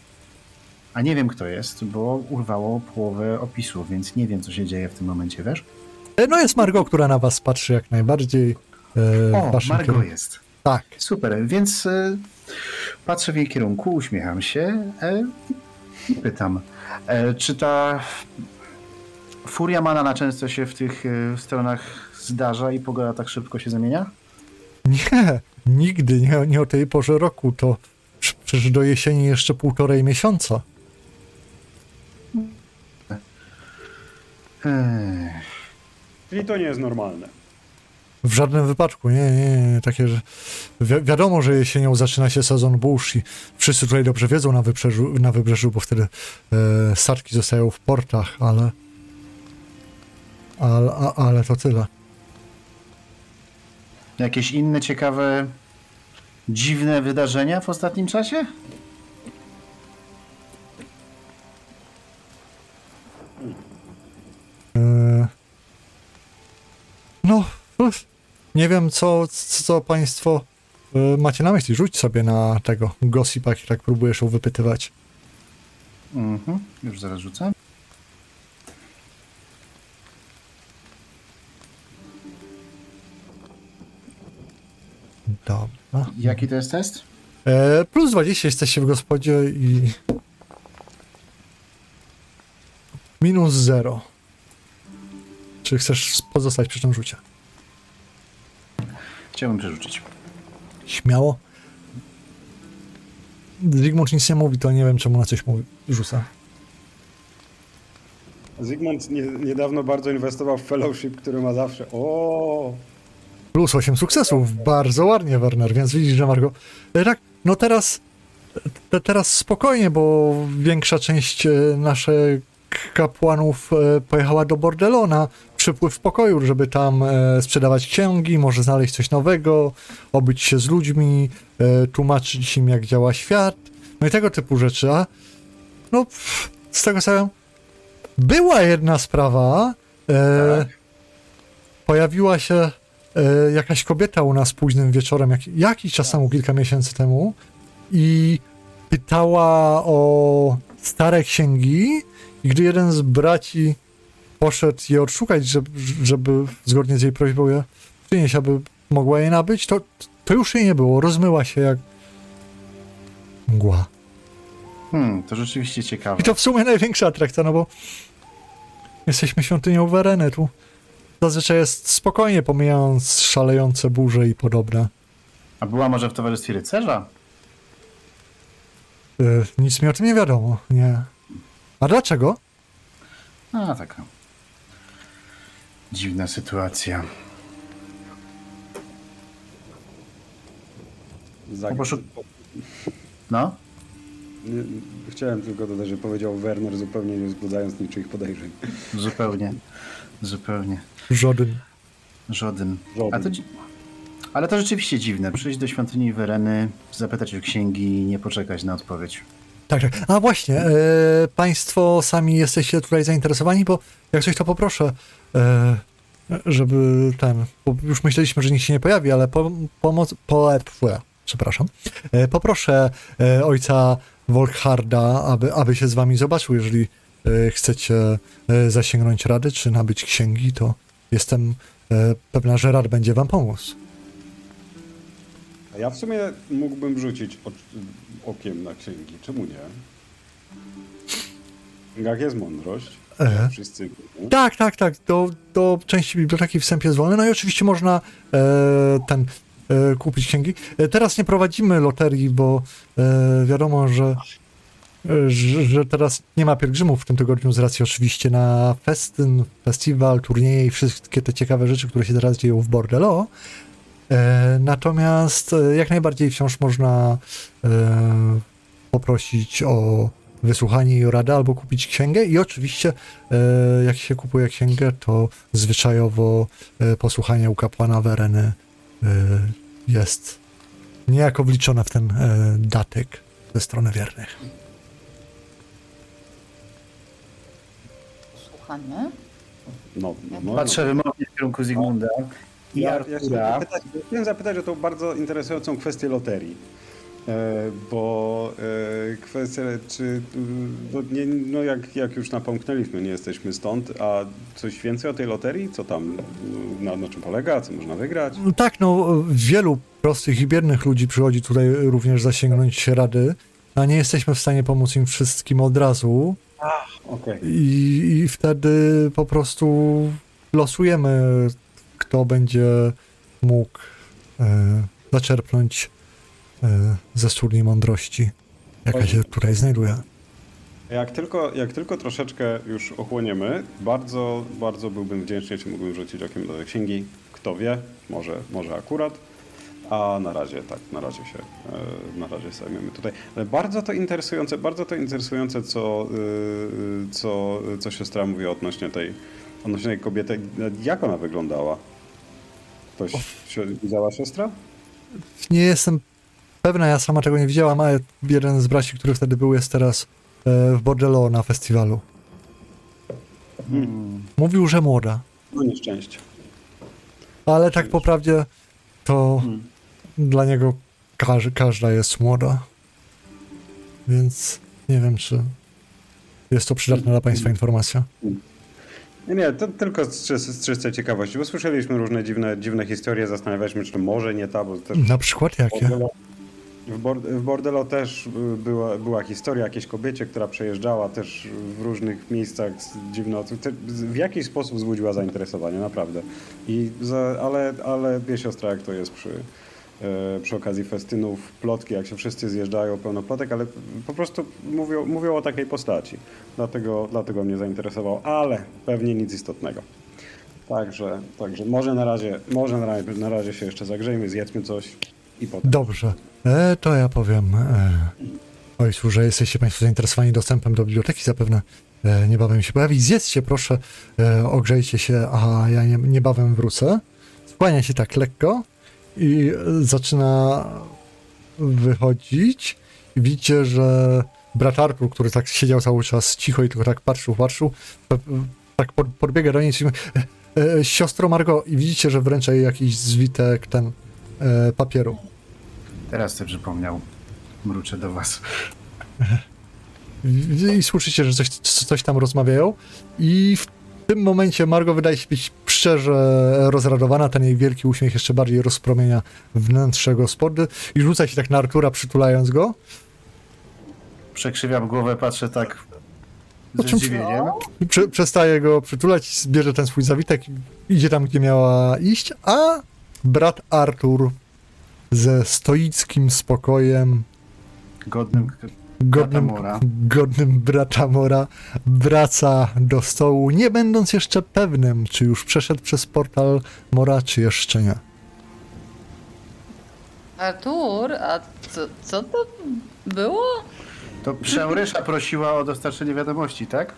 A nie wiem, kto jest, bo urwało połowę opisu, więc nie wiem, co się dzieje w tym momencie, wiesz? E, No jest Margot, która na was patrzy jak najbardziej. E, O, Margo kierunku. jest. Tak. Super, więc e, patrzę w jej kierunku, uśmiecham się e, i pytam, e, czy ta furia Manana często się w tych e, stronach zdarza i pogoda tak szybko się zamienia? Nie, nigdy, nie, nie o tej porze roku. To przecież do jesieni jeszcze półtorej miesiąca. Czyli to nie jest normalne. W żadnym wypadku, nie, nie, nie. Takie, że wi- wiadomo, że jesienią zaczyna się sezon burz i wszyscy tutaj dobrze wiedzą na wybrzeżu, na wybrzeżu bo wtedy e, statki zostają w portach, ale, ale, a- ale to tyle. Jakieś inne ciekawe, dziwne wydarzenia w ostatnim czasie? E, no, nie wiem, co, co państwo e, macie na myśli. Rzuć sobie na tego gossipa, jak tak próbujesz ją wypytywać. Mhm, już zaraz rzucę. Dobra. Jaki to jest test? E, plus 20 jesteście w gospodzie i minus 0. Czy chcesz pozostać przy tym rzucie? Chciałbym przerzucić. Śmiało. Zygmunt nic nie mówi, to nie wiem czemu na coś mówi. Rzuca. Zygmunt nie, niedawno bardzo inwestował w fellowship, który ma zawsze. O, Plus 8 sukcesów. Bardzo ładnie, Werner, więc widzisz, że Margo. E, Tak, no teraz. Te, teraz spokojnie, bo większa część e, naszych kapłanów e, pojechała do Bordello na przypływ pokoju, żeby tam sprzedawać księgi, może znaleźć coś nowego, obyć się z ludźmi, tłumaczyć im, jak działa świat, no i tego typu rzeczy. A no, z tego wiem, była jedna sprawa. E, Tak. Pojawiła się e, jakaś kobieta u nas późnym wieczorem, jak, jakiś czas temu, kilka miesięcy temu, i pytała o stare księgi, i gdy jeden z braci poszedł je odszukać, żeby, żeby zgodnie z jej prośbą je przynieść, aby mogła jej nabyć, to, to już jej nie było. Rozmyła się jak mgła. Hmm, to rzeczywiście ciekawe. I to w sumie największa atrakcja, no bo jesteśmy świątynią Wereny, tu zazwyczaj jest spokojnie, pomijając szalejące burze i podobne. A była może w towarzystwie rycerza? Y, nic mi o tym nie wiadomo, nie. A dlaczego? A, taka dziwna sytuacja. Zag... Po poszu- No? Nie- Chciałem tylko dodać, że powiedział Werner zupełnie nie wzbudzając niczyich podejrzeń. Zupełnie. Zupełnie. Żaden. Żaden. Żaden. A to dzi- Ale to rzeczywiście dziwne. Przyjść do świątyni Wereny, zapytać o księgi i nie poczekać na odpowiedź. Tak, tak. A właśnie, e, Państwo sami jesteście tutaj zainteresowani, bo jak coś to poproszę, e, żeby ten, bo już myśleliśmy, że nikt się nie pojawi, ale po, pomoc, po, pfue, przepraszam, e, poproszę e, ojca Volkharda, aby, aby się z wami zobaczył, jeżeli e, chcecie e, zasięgnąć rady, czy nabyć księgi, to jestem e, pewna, że rad będzie wam pomóc. A ja w sumie mógłbym rzucić okiem na księgi. Czemu nie? Jak jest mądrość? E. Wszyscy. Tak, tak, tak. Do, do części biblioteki wstęp jest wolny. No i oczywiście można e, ten e, kupić księgi. E, teraz nie prowadzimy loterii, bo e, wiadomo, że, e, że, teraz nie ma pielgrzymów w tym tygodniu z racji oczywiście na festyn, festiwal, turnieje i wszystkie te ciekawe rzeczy, które się teraz dzieją w Bordello. E, natomiast e, jak najbardziej wciąż można e, poprosić o wysłuchanie i o radę albo kupić księgę i oczywiście jak się kupuje księgę, to zwyczajowo posłuchanie u kapłana Wereny jest niejako wliczone w ten datek ze strony wiernych. Słuchanie. No, no, no. Patrzę wymownie w kierunku Zygmunda i Ja, ja chciałem, Artura. zapytać, chciałem zapytać o tą bardzo interesującą kwestię loterii. E, bo e, kwestia, czy no, nie, no jak, jak już napomknęliśmy, nie jesteśmy stąd, a coś więcej o tej loterii? Co tam, na, na czym polega, co można wygrać? No tak, no wielu prostych i biednych ludzi przychodzi tutaj również zasięgnąć rady, a nie jesteśmy w stanie pomóc im wszystkim od razu I, i wtedy po prostu losujemy, kto będzie mógł e, zaczerpnąć e, ze studni mądrości, jaka się tutaj znajduje. Jak tylko, jak tylko troszeczkę już ochłoniemy, bardzo, bardzo byłbym wdzięczny, jeśli mógłbym rzucić okiem do tej księgi. Kto wie, może, może akurat. A na razie tak, na razie się, e, na razie zajmiemy tutaj. Ale bardzo to interesujące, bardzo to interesujące, co, y, co, co siostra mówi odnośnie tej, odnośnie tej kobiety. Jak ona wyglądała? Ktoś się widziała siostra? Nie jestem pewna, ja sama tego nie widziałam, ale jeden z braci, który wtedy był, jest teraz e, w Bordello na festiwalu. Hmm. Mówił, że młoda, No nieszczęście. ale tak po prawdzie to Hmm. Dla niego każ, każda jest młoda. Więc nie wiem, czy jest to przydatna dla Państwa informacja. Nie, nie, to tylko z, z czystej ciekawości, bo słyszeliśmy różne dziwne, dziwne historie, zastanawialiśmy się, czy to może nie ta, bo też Na przykład jakie? W, bord, w Bordello też była, była historia jakiejś kobiecie, która przejeżdżała też w różnych miejscach z w jakiś sposób wzbudziła zainteresowanie, naprawdę. I za, ale, ale wie siostra, jak to jest przy, przy okazji festynów, plotki, jak się wszyscy zjeżdżają, pełno plotek, ale po prostu mówią, mówią o takiej postaci. Dlatego, dlatego mnie zainteresował, ale pewnie nic istotnego. Także, także może na razie, może na razie, na razie się jeszcze zagrzejmy, zjedzmy coś i potem. Dobrze, e, to ja powiem e, ojcu, że jesteście Państwo zainteresowani dostępem do biblioteki, zapewne e, niebawem się pojawi. Zjedzcie proszę, e, ogrzejcie się, a ja nie, niebawem wrócę. Skłania się tak lekko i zaczyna wychodzić. I widzicie, że brat Artur, który tak siedział cały czas cicho i tylko tak patrzył, patrzył, tak pod, podbiega do niej e, e, siostro Margo i widzicie, że wręcza jej jakiś zwitek ten e, papieru. Teraz sobie przypomniał. Mruczę do was. I, i słyszycie, że coś, coś tam rozmawiają i w tym momencie Margo wydaje się być szczerze rozradowana, ten jej wielki uśmiech jeszcze bardziej rozpromienia wnętrze gospody i rzuca się tak na Artura, przytulając go. Przekrzywiam głowę, patrzę tak ze zdziwieniem. Prze, przestaje go przytulać, bierze ten swój zawitek idzie tam, gdzie miała iść, a brat Artur ze stoickim spokojem, Godnym godnym, Bratamora. godnym bratamora, wraca do stołu, nie będąc jeszcze pewnym, czy już przeszedł przez portal Mora, czy jeszcze nie. Artur, a co, co to było? To Przełrysza prosiła o dostarczenie wiadomości, tak?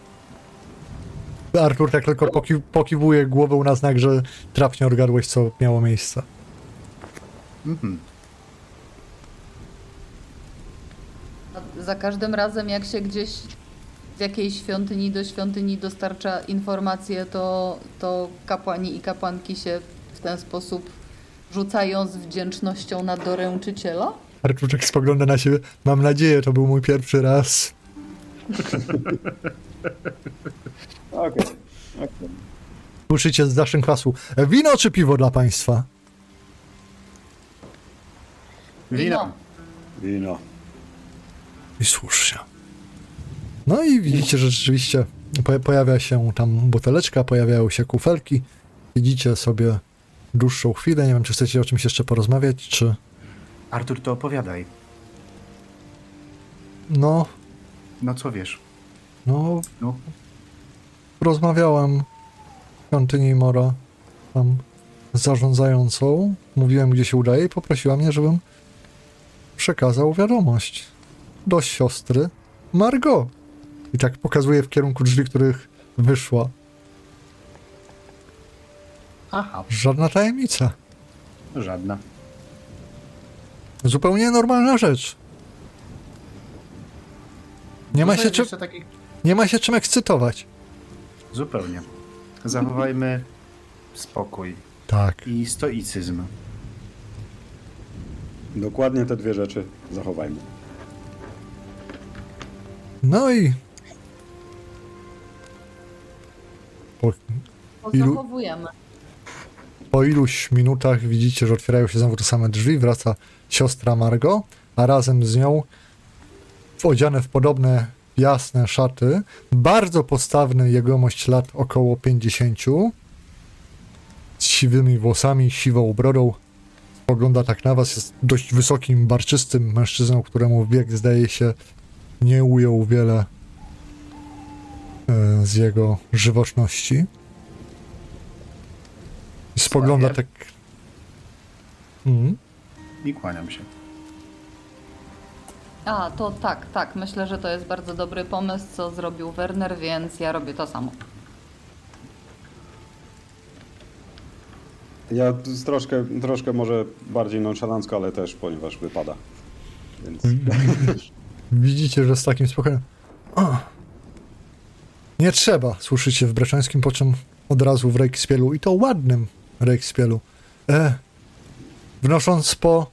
Artur tak tylko poki, pokiwuje głową na znak, że trafnie odgadłeś, co miało miejsce. Mhm. Za każdym razem, jak się gdzieś z jakiejś świątyni do świątyni dostarcza informacje, to, to kapłani i kapłanki się w ten sposób rzucają z wdzięcznością na doręczyciela? Arturczek spogląda na siebie. Mam nadzieję, to był mój pierwszy raz. Okej. z naszym kwasu. Wino czy piwo dla państwa? Wino. Wino. I słusznie. No i widzicie, że rzeczywiście po- pojawia się tam buteleczka, pojawiają się kufelki. Widzicie sobie dłuższą chwilę. Nie wiem, czy chcecie o czymś jeszcze porozmawiać, czy... Artur, to opowiadaj. No, No co wiesz? no, No. rozmawiałem w świątyni Mora tam z zarządzającą. Mówiłem, gdzie się udaje i poprosiła mnie, żebym przekazał wiadomość do siostry Margot. I tak pokazuje w kierunku drzwi, których wyszła. Aha. Żadna tajemnica. Żadna. Zupełnie normalna rzecz. Nie ma, się czym, takich- nie ma się czym ekscytować. Zupełnie. Zachowajmy spokój Tak. i stoicyzm. Dokładnie te dwie rzeczy zachowajmy. No i po, Ilu- po iluś minutach widzicie, że otwierają się znowu te same drzwi, wraca siostra Margo, a razem z nią odziane w podobne jasne szaty, bardzo postawny jegomość lat około 50, z siwymi włosami, siwą brodą, spogląda tak na was, jest dość wysokim, barczystym mężczyzną, któremu wiek zdaje się nie ujął wiele e, z jego żywoczności. I spogląda tak. Mhm. I kłaniam się. A, to tak, tak. Myślę, że to jest bardzo dobry pomysł, co zrobił Werner, więc ja robię to samo. Ja troszkę, troszkę może bardziej nonszalancko, ale też ponieważ wypada. Więc Widzicie, że z takim spokojem. O, nie trzeba, słyszycie w Breczańskim, po czym od razu w Rejkspielu i to ładnym Rejkspielu. E, wnosząc po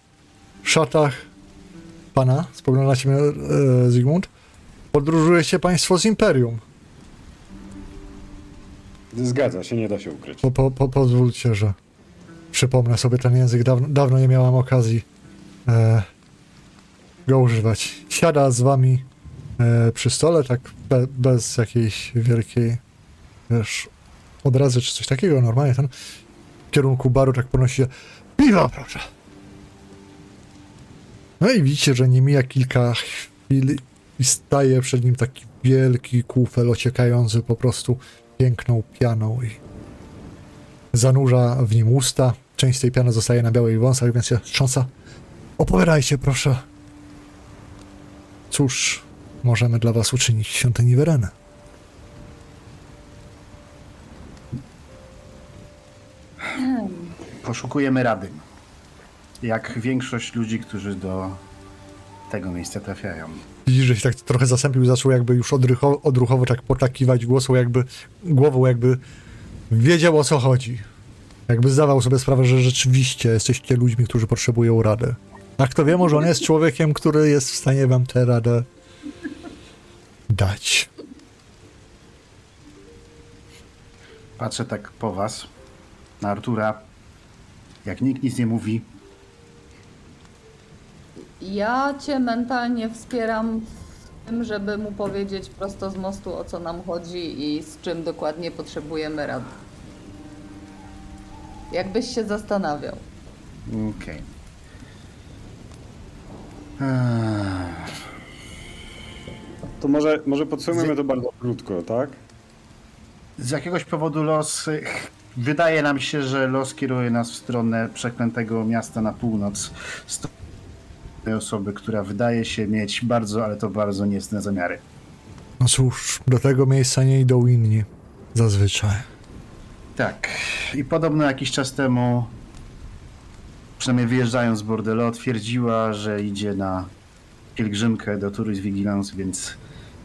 szatach pana, spogląda się e, Zygmunt, podróżujecie państwo z Imperium. zgadza się, nie da się ukryć. Po, po, po, pozwólcie, że przypomnę sobie ten język. Dawno, dawno nie miałam okazji e, go używać. Siada z wami e, przy stole, tak be, bez jakiejś wielkiej, wiesz, odrazy czy coś takiego. Normalnie ten w kierunku baru tak podnosi się. Piwa, proszę. No i widzicie, że nie mija kilka chwil i staje przed nim taki wielki kufel ociekający po prostu piękną pianą i zanurza w nim usta. Część tej piany zostaje na białych wąsach, więc się trząsa. Opowiadajcie, proszę. Cóż możemy dla was uczynić w świątyni Wereny? Poszukujemy rady. Jak większość ludzi, którzy do tego miejsca trafiają. Widzisz, że się tak trochę zasępił, zaczął jakby już odrucho, odruchowo tak potakiwać głosą, jakby, głową, jakby wiedział o co chodzi. Jakby zdawał sobie sprawę, że rzeczywiście jesteście ludźmi, którzy potrzebują rady. A kto wie, może on jest człowiekiem, który jest w stanie wam tę radę dać. Patrzę tak po was na Artura. Jak nikt nic nie mówi, Ja cię mentalnie wspieram w tym, żeby mu powiedzieć prosto z mostu o co nam chodzi i z czym dokładnie potrzebujemy rady. Jakbyś się zastanawiał. Okej. Eee, To może, może podsumujemy to bardzo krótko, tak? Z jakiegoś powodu los. Wydaje nam się, że los kieruje nas w stronę przeklętego miasta na północ. Z tej osoby, która wydaje się mieć bardzo, ale to bardzo niecne zamiary. No cóż, do tego miejsca nie idą inni. Zazwyczaj. Tak. I podobno jakiś czas temu, przynajmniej wyjeżdżając z Bordello, twierdziła, że idzie na pielgrzymkę do Tourist Vigilance, więc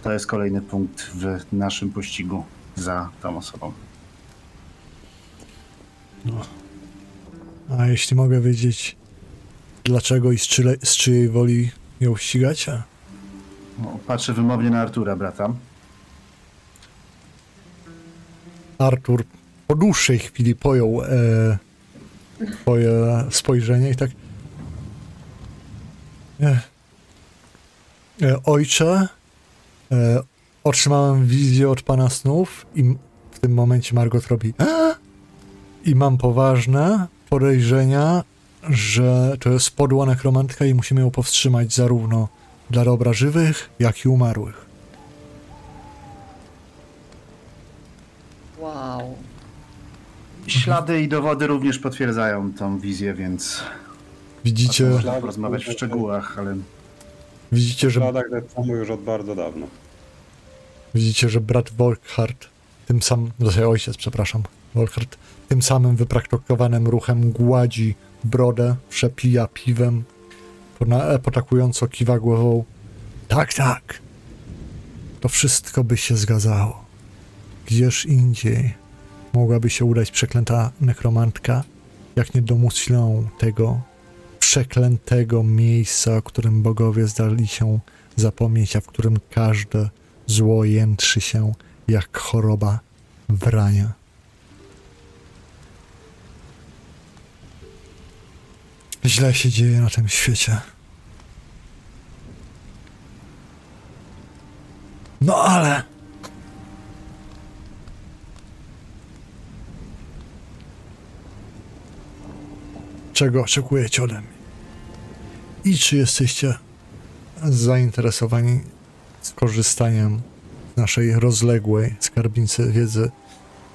to jest kolejny punkt w naszym pościgu za tą osobą. A jeśli mogę wiedzieć, dlaczego i z, czyle, z czyjej woli ją ścigacie? O, Patrzę wymownie na Artura, brata. Artur po dłuższej chwili pojął e, twoje spojrzenie i tak. E, ojcze, e, otrzymałem wizję od pana snów i w tym momencie Margot robi i mam poważne podejrzenia, że to jest podła nekromantka i musimy ją powstrzymać zarówno dla dobra żywych, jak i umarłych. Wow. Ślady i dowody również potwierdzają tą wizję, więc Widzicie, można porozmawiać w szczegółach, ale widzicie, że śladach już od bardzo dawno. Widzicie, że brat Volkhard, tym samym, ojciec, przepraszam, Volkhard, tym samym wypraktykowanym ruchem gładzi brodę, przepija piwem, e, potakująco kiwa głową. Tak, tak. To wszystko by się zgadzało. Gdzież indziej mogłaby się udać przeklęta nekromantka, jak nie do muślą tego przeklętego miejsca, o którym bogowie zdali się zapomnieć, a w którym każde zło jętrzy się jak choroba wrania. Źle się dzieje na tym świecie. No ale. Czego oczekujecie ode mnie? I czy jesteście zainteresowani skorzystaniem z naszej rozległej skarbnicy wiedzy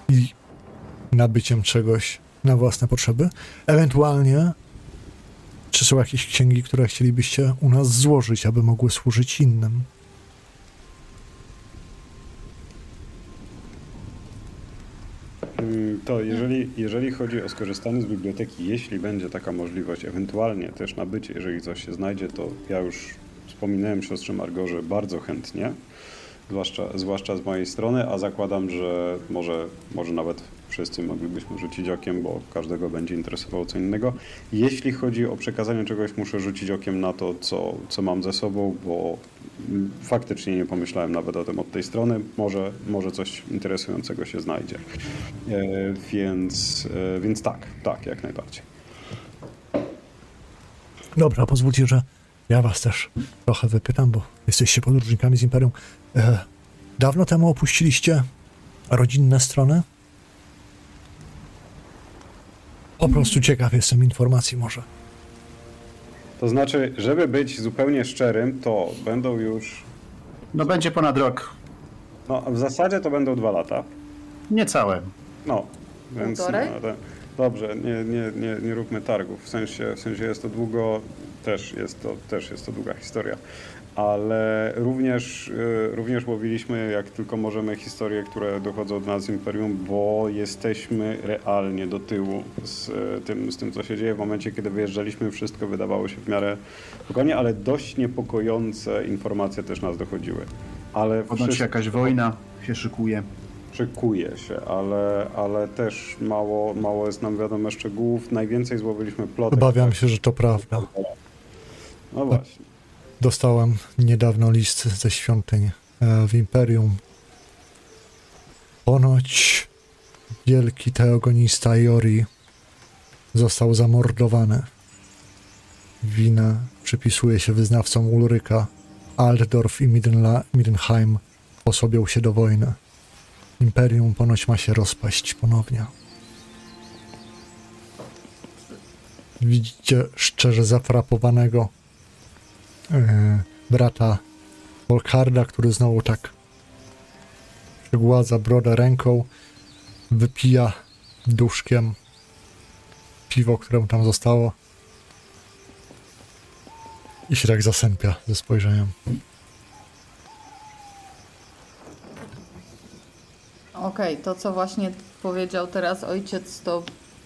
i nabyciem czegoś na własne potrzeby? Ewentualnie, czy są jakieś księgi, które chcielibyście u nas złożyć, aby mogły służyć innym? To jeżeli, jeżeli chodzi o skorzystanie z biblioteki, jeśli będzie taka możliwość, ewentualnie też nabycie, jeżeli coś się znajdzie, to ja już wspominałem siostrze Margorze bardzo chętnie, zwłaszcza, zwłaszcza z mojej strony, a zakładam, że może, może nawet wszyscy moglibyśmy rzucić okiem, bo każdego będzie interesowało co innego. Jeśli chodzi o przekazanie czegoś, muszę rzucić okiem na to, co, co mam ze sobą, bo faktycznie nie pomyślałem nawet o tym od tej strony. Może, może coś interesującego się znajdzie. E, więc, e, więc tak, tak, jak najbardziej. Dobra, pozwólcie, że ja was też trochę wypytam, bo jesteście podróżnikami z Imperium. E, dawno temu opuściliście rodzinne strony? Po prostu ciekaw jestem informacji może. To znaczy, żeby być zupełnie szczerym, to będą już. no będzie ponad rok. No, w zasadzie to będą dwa lata. Niecałe. No, więc. Półtorej? No, to, dobrze, nie, nie, nie, nie róbmy targów. W sensie, w sensie jest to długo, też jest to, też jest to długa historia. Ale również, y, również łowiliśmy, jak tylko możemy, historie, które dochodzą do nas z Imperium, bo jesteśmy realnie do tyłu z y, tym, z tym, co się dzieje. W momencie, kiedy wyjeżdżaliśmy, wszystko wydawało się w miarę spokojnie, ale dość niepokojące informacje też nas dochodziły. Ale Ponoć wszystko- jakaś wojna się szykuje. Szykuje się, ale, ale też mało, mało jest nam wiadomo szczegółów. Najwięcej złowiliśmy plotek. Obawiam się, że to prawda. No właśnie. Dostałem niedawno list ze świątyń e, w Imperium. Ponoć wielki teogonista Jori został zamordowany. Winę przypisuje się wyznawcom Ulryka. Altdorf i Midenla- Midenheim posobią się do wojny. Imperium ponoć ma się rozpaść ponownie. Widzicie szczerze zafrapowanego e, brata Volkarda, który znowu tak przygładza brodę ręką, wypija duszkiem piwo, które mu tam zostało i się tak zasępia ze spojrzeniem. Okej, to co właśnie powiedział teraz ojciec, to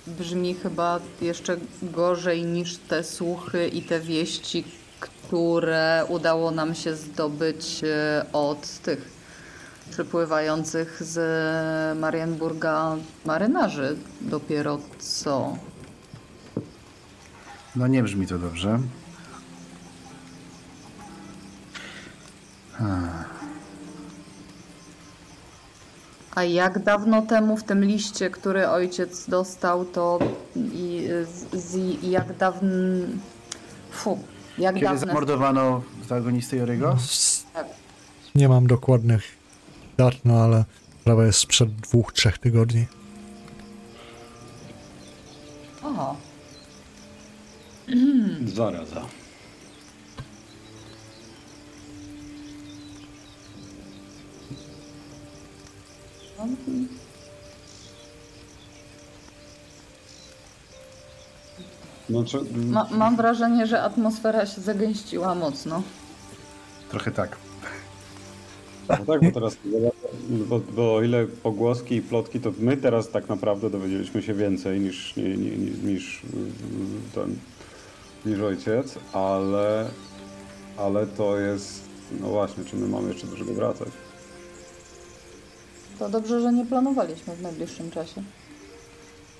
brzmi chyba jeszcze gorzej niż te słuchy i te wieści, które udało nam się zdobyć e, od tych przypływających z Marienburga marynarzy dopiero co. No nie brzmi to dobrze. A jak dawno temu w tym liście, który ojciec dostał, to i, z, jak dawno. Fu, jak Kiedy dawne. zamordowano protagonistę Jorygo? Tak. Nie mam dokładnych dat, no ale sprawa jest sprzed dwóch, trzech tygodni. Aha. Zaraza. Znaczy, Ma, mam wrażenie, że atmosfera się zagęściła mocno. Trochę tak. no tak, bo teraz, bo, bo o ile pogłoski i plotki, to my teraz tak naprawdę dowiedzieliśmy się więcej niż, nie, nie, nie, niż mm, ten, niż ojciec, ale, ale to jest, no właśnie, czy my mamy jeszcze do czego wracać? To dobrze, że nie planowaliśmy w najbliższym czasie.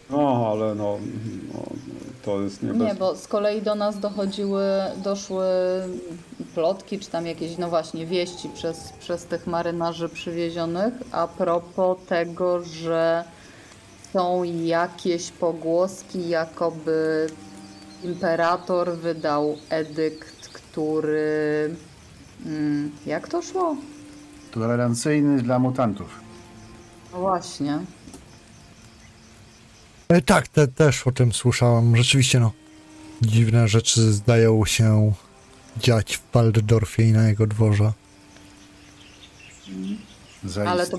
No, ale no, no to jest nie, Nie, bo z kolei do nas dochodziły, doszły plotki, czy tam jakieś, no właśnie, wieści przez, przez tych marynarzy przywiezionych a propos tego, że są jakieś pogłoski, jakoby imperator wydał edykt, który... Mm, jak to szło? Tolerancyjny dla mutantów. No właśnie. E, tak, te, też o tym słyszałem. Rzeczywiście, no, dziwne rzeczy zdają się dziać w Waldorfie i na jego dworze. Zaiste. Ale to,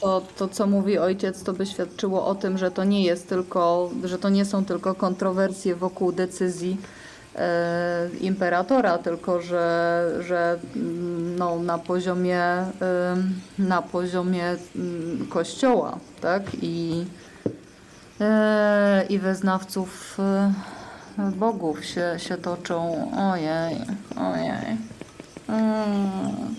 to, to, co mówi ojciec, to by świadczyło o tym, że to nie jest tylko, że to nie są tylko kontrowersje wokół decyzji imperatora, tylko że, że mm, no, na poziomie, e, na poziomie mm, kościoła, tak? I, e, i wyznawców e, bogów się, się toczą. Ojej, ojej. Mm.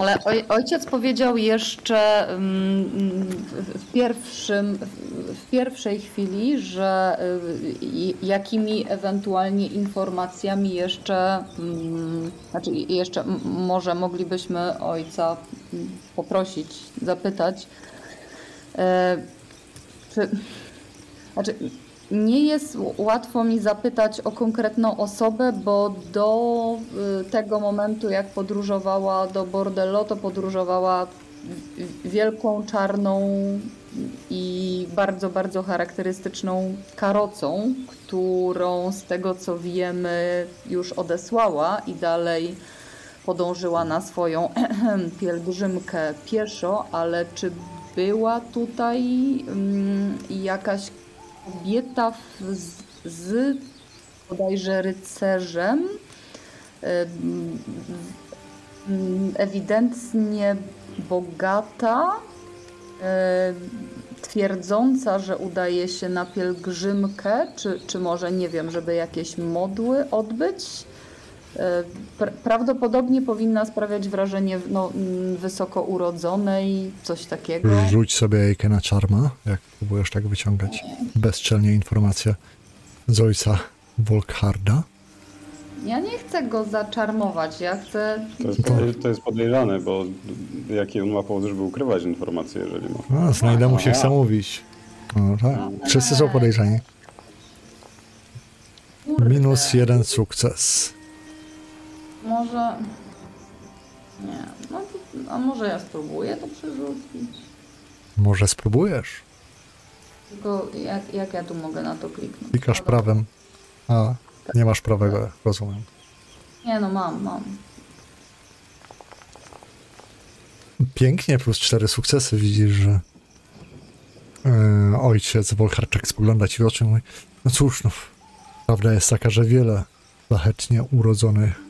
Ale oj, ojciec powiedział jeszcze mm, w- pierwszym, w pierwszej chwili, że y, jakimi ewentualnie informacjami jeszcze, mm, znaczy jeszcze może moglibyśmy ojca mm, poprosić, zapytać, e, czy, znaczy, nie jest łatwo mi zapytać o konkretną osobę, bo do y, tego momentu, jak podróżowała do Bordello, to podróżowała wielką, czarną i bardzo, bardzo charakterystyczną karocą, którą z tego co wiemy już odesłała i dalej podążyła na swoją pielgrzymkę pieszo, ale czy była tutaj mm, jakaś kobieta w, z, z bodajże rycerzem, em, ewidentnie bogata, twierdząca, że udaje się na pielgrzymkę, czy, czy może, nie wiem, żeby jakieś modły odbyć. E, pra- Prawdopodobnie powinna sprawiać wrażenie no, mm, wysoko urodzonej, coś takiego. Rzuć sobie jajkę na czarma, jak próbujesz tak wyciągać bezczelnie informacje z ojca Volkharda. Ja nie chcę go zaczarmować, ja chcę... To jest, podej- to jest podejrzane, bo jaki on ma powód, żeby ukrywać informacje, jeżeli ma. No, znajdę mu się chce mówić. No tak, wszyscy są podejrzani. Minus jeden sukces. Może... Nie, no to, a może ja spróbuję to przerzucić? Może spróbujesz? Tylko jak, jak ja tu mogę na to kliknąć? Klikasz Dobra. prawem. A, nie masz prawego, rozumiem. Nie no, mam, mam. Pięknie, plus cztery sukcesy. Widzisz, że e, ojciec Wolcharczak spogląda ci w oczy i mówi, no cóż, no, prawda jest taka, że wiele szlachetnie urodzonych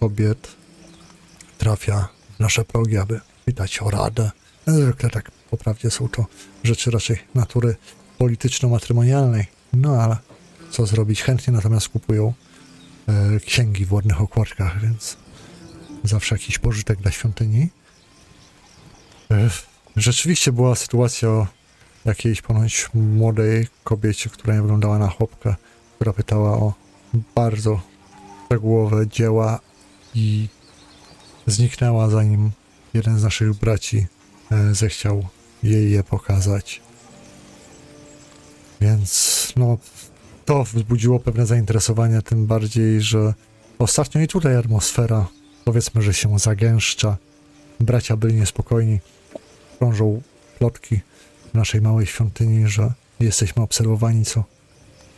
kobiet trafia w nasze progi, aby pytać o radę. Zwykle tak poprawnie są to rzeczy raczej natury polityczno-matrymonialnej. No ale co zrobić? Chętnie natomiast kupują e, księgi w ładnych okładkach, więc zawsze jakiś pożytek dla świątyni. E, Rzeczywiście była sytuacja o jakiejś ponoć młodej kobiecie, która nie wyglądała na chłopkę, która pytała o bardzo szczegółowe dzieła i zniknęła zanim jeden z naszych braci e, zechciał jej je pokazać. Więc no, to wzbudziło pewne zainteresowanie, tym bardziej, że ostatnio i tutaj atmosfera powiedzmy, że się zagęszcza. Bracia byli niespokojni. Krążą plotki w naszej małej świątyni, że jesteśmy obserwowani, co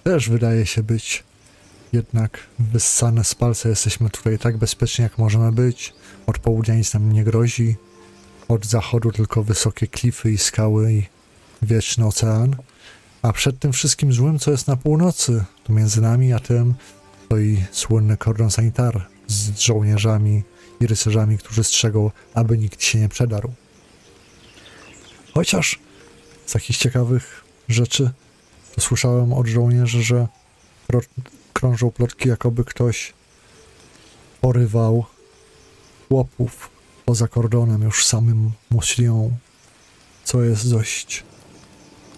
też wydaje się być jednak wyssane z palca. Jesteśmy tutaj tak bezpiecznie, jak możemy być. Od południa nic nam nie grozi. Od zachodu tylko wysokie klify i skały i wieczny ocean. A przed tym wszystkim złym, co jest na północy, tu między nami a tym, stoi słynny kordon sanitar z żołnierzami i rycerzami, którzy strzegą, aby nikt się nie przedarł. Chociaż z takich ciekawych rzeczy to słyszałem od żołnierzy, że krążą plotki, jakoby ktoś porywał chłopów poza kordonem już samym Muslią, co jest dość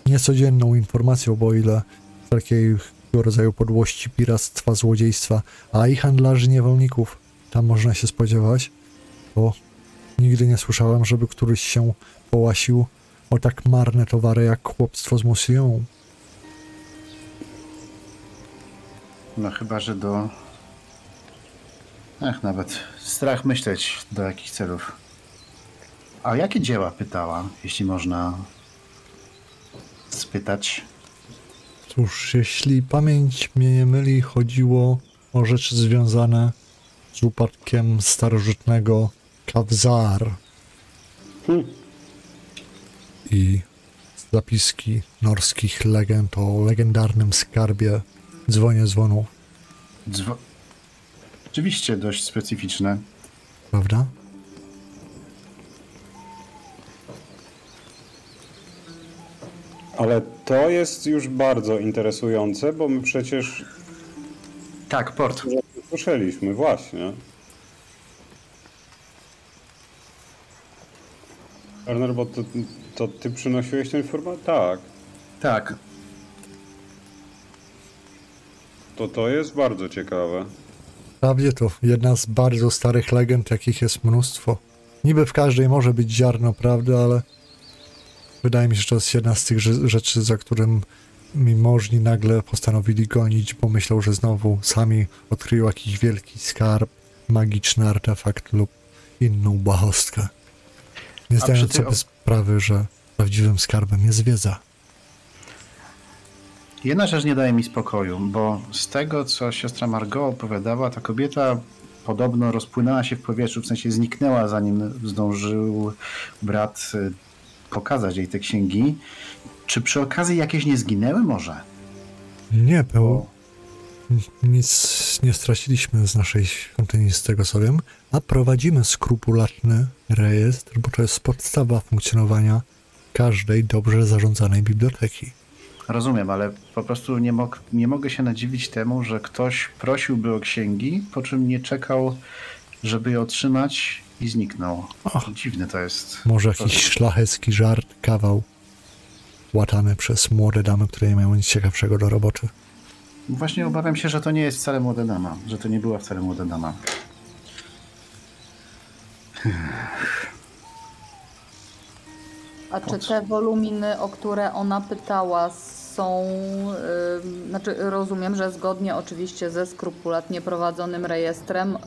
niecodzienną informacją, bo ile wszelkiego rodzaju podłości, piractwa, złodziejstwa, a i handlarzy niewolników tam można się spodziewać, bo nigdy nie słyszałem, żeby któryś się połasił o tak marne towary jak chłopstwo z Muslią. No chyba, że do... Ach, nawet strach myśleć do jakich celów. A jakie dzieła pytała, jeśli można spytać? Cóż, jeśli pamięć mnie nie myli, chodziło o rzeczy związane z upadkiem starożytnego Kawzar Hmm. i zapiski norskich legend o legendarnym skarbie dzwonie dzwonów, Dzwo... Oczywiście dość specyficzne. prawda? Ale to jest już bardzo interesujące, bo my przecież Tak, port. słyszeliśmy, właśnie. Werner, bo to, to ty przynosiłeś tę informację? Tak. Tak. To to jest bardzo ciekawe. Prawdzie to jedna z bardzo starych legend, jakich jest mnóstwo. Niby w każdej może być ziarno prawdy, ale wydaje mi się, że to jest jedna z tych rze- rzeczy, za którym mimożni nagle postanowili gonić, bo myślą, że znowu sami odkryją jakiś wielki skarb, magiczny artefakt lub inną błahostkę. Nie zdając sobie o- sprawy, że prawdziwym skarbem jest wiedza. Jedna rzecz nie daje mi spokoju, bo z tego, co siostra Margot opowiadała, ta kobieta podobno rozpłynęła się w powietrzu, w sensie zniknęła, zanim zdążył brat y, pokazać jej te księgi. Czy przy okazji jakieś nie zginęły może? Nie, peł, Nic nie straciliśmy z naszej świątyni, z tego co wiem, a prowadzimy skrupulatny rejestr, bo to jest podstawa funkcjonowania każdej dobrze zarządzanej biblioteki. Rozumiem, ale po prostu nie, mog, nie mogę się nadziwić temu, że ktoś prosiłby o księgi, po czym nie czekał, żeby je otrzymać i zniknął. Och. Dziwne to jest. Może jakiś szlachecki żart, kawał łatany przez młode damy, które nie mają nic ciekawszego do roboty. Właśnie obawiam się, że to nie jest wcale młoda dama, że to nie była wcale młoda dama. A czy te woluminy, o które ona pytała, są. znaczy, rozumiem, że zgodnie oczywiście ze skrupulatnie prowadzonym rejestrem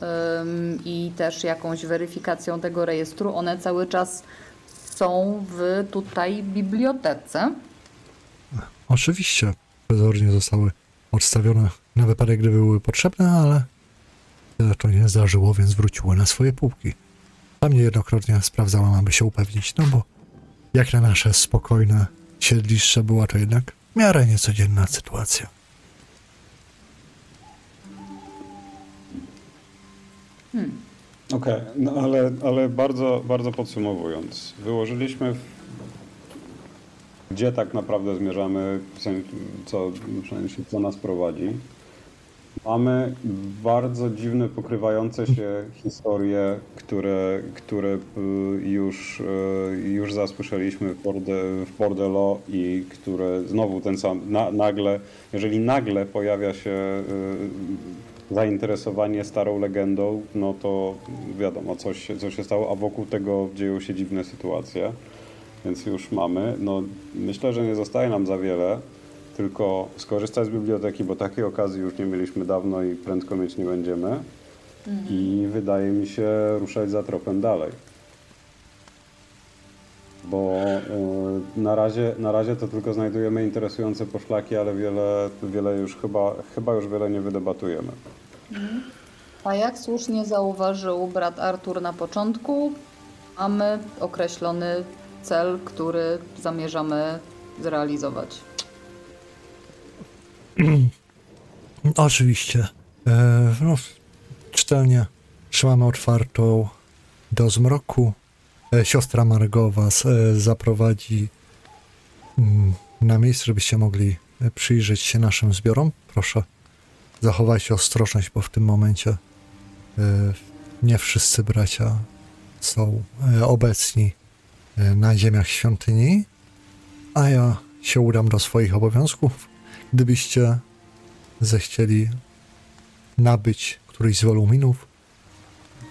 i też jakąś weryfikacją tego rejestru, one cały czas są w tutaj bibliotece. Oczywiście przezornie zostały odstawione na wypadek, gdyby były potrzebne, ale to nie zdarzyło, więc wróciły na swoje półki. Tam niejednokrotnie sprawdzałam, aby się upewnić, no bo jak na nasze spokojne siedliszcze była to jednak w miarę niecodzienna sytuacja. Okej, no ale, ale bardzo, bardzo podsumowując, wyłożyliśmy w... gdzie tak naprawdę zmierzamy, co, co nas prowadzi. Mamy bardzo dziwne, pokrywające się historie, które, które y, już, y, już zasłyszeliśmy w, Borde, w Bordello i które znowu ten sam, na, nagle, jeżeli nagle pojawia się y, zainteresowanie starą legendą, no to wiadomo, coś, się- co się stało, a wokół tego dzieją się dziwne sytuacje, więc już mamy. No, myślę, że nie zostaje nam za wiele, tylko skorzystać z biblioteki, bo takiej okazji już nie mieliśmy dawno i prędko mieć nie będziemy. I wydaje mi się ruszać za tropem dalej. Bo y, na, razie, na razie to tylko znajdujemy interesujące poszlaki, ale wiele, wiele już chyba, chyba już wiele nie wydebatujemy. A jak słusznie zauważył brat Artur na początku, mamy określony cel, który zamierzamy zrealizować. Oczywiście. E, no, czytelnie trzymamy otwartą do zmroku. E, siostra Margo was e, zaprowadzi mm, na miejsce, żebyście mogli e, przyjrzeć się naszym zbiorom. Proszę, zachowajcie ostrożność, bo w tym momencie e, nie wszyscy bracia są e, obecni e, na ziemiach świątyni, a ja się udam do swoich obowiązków. Gdybyście zechcieli nabyć któryś z woluminów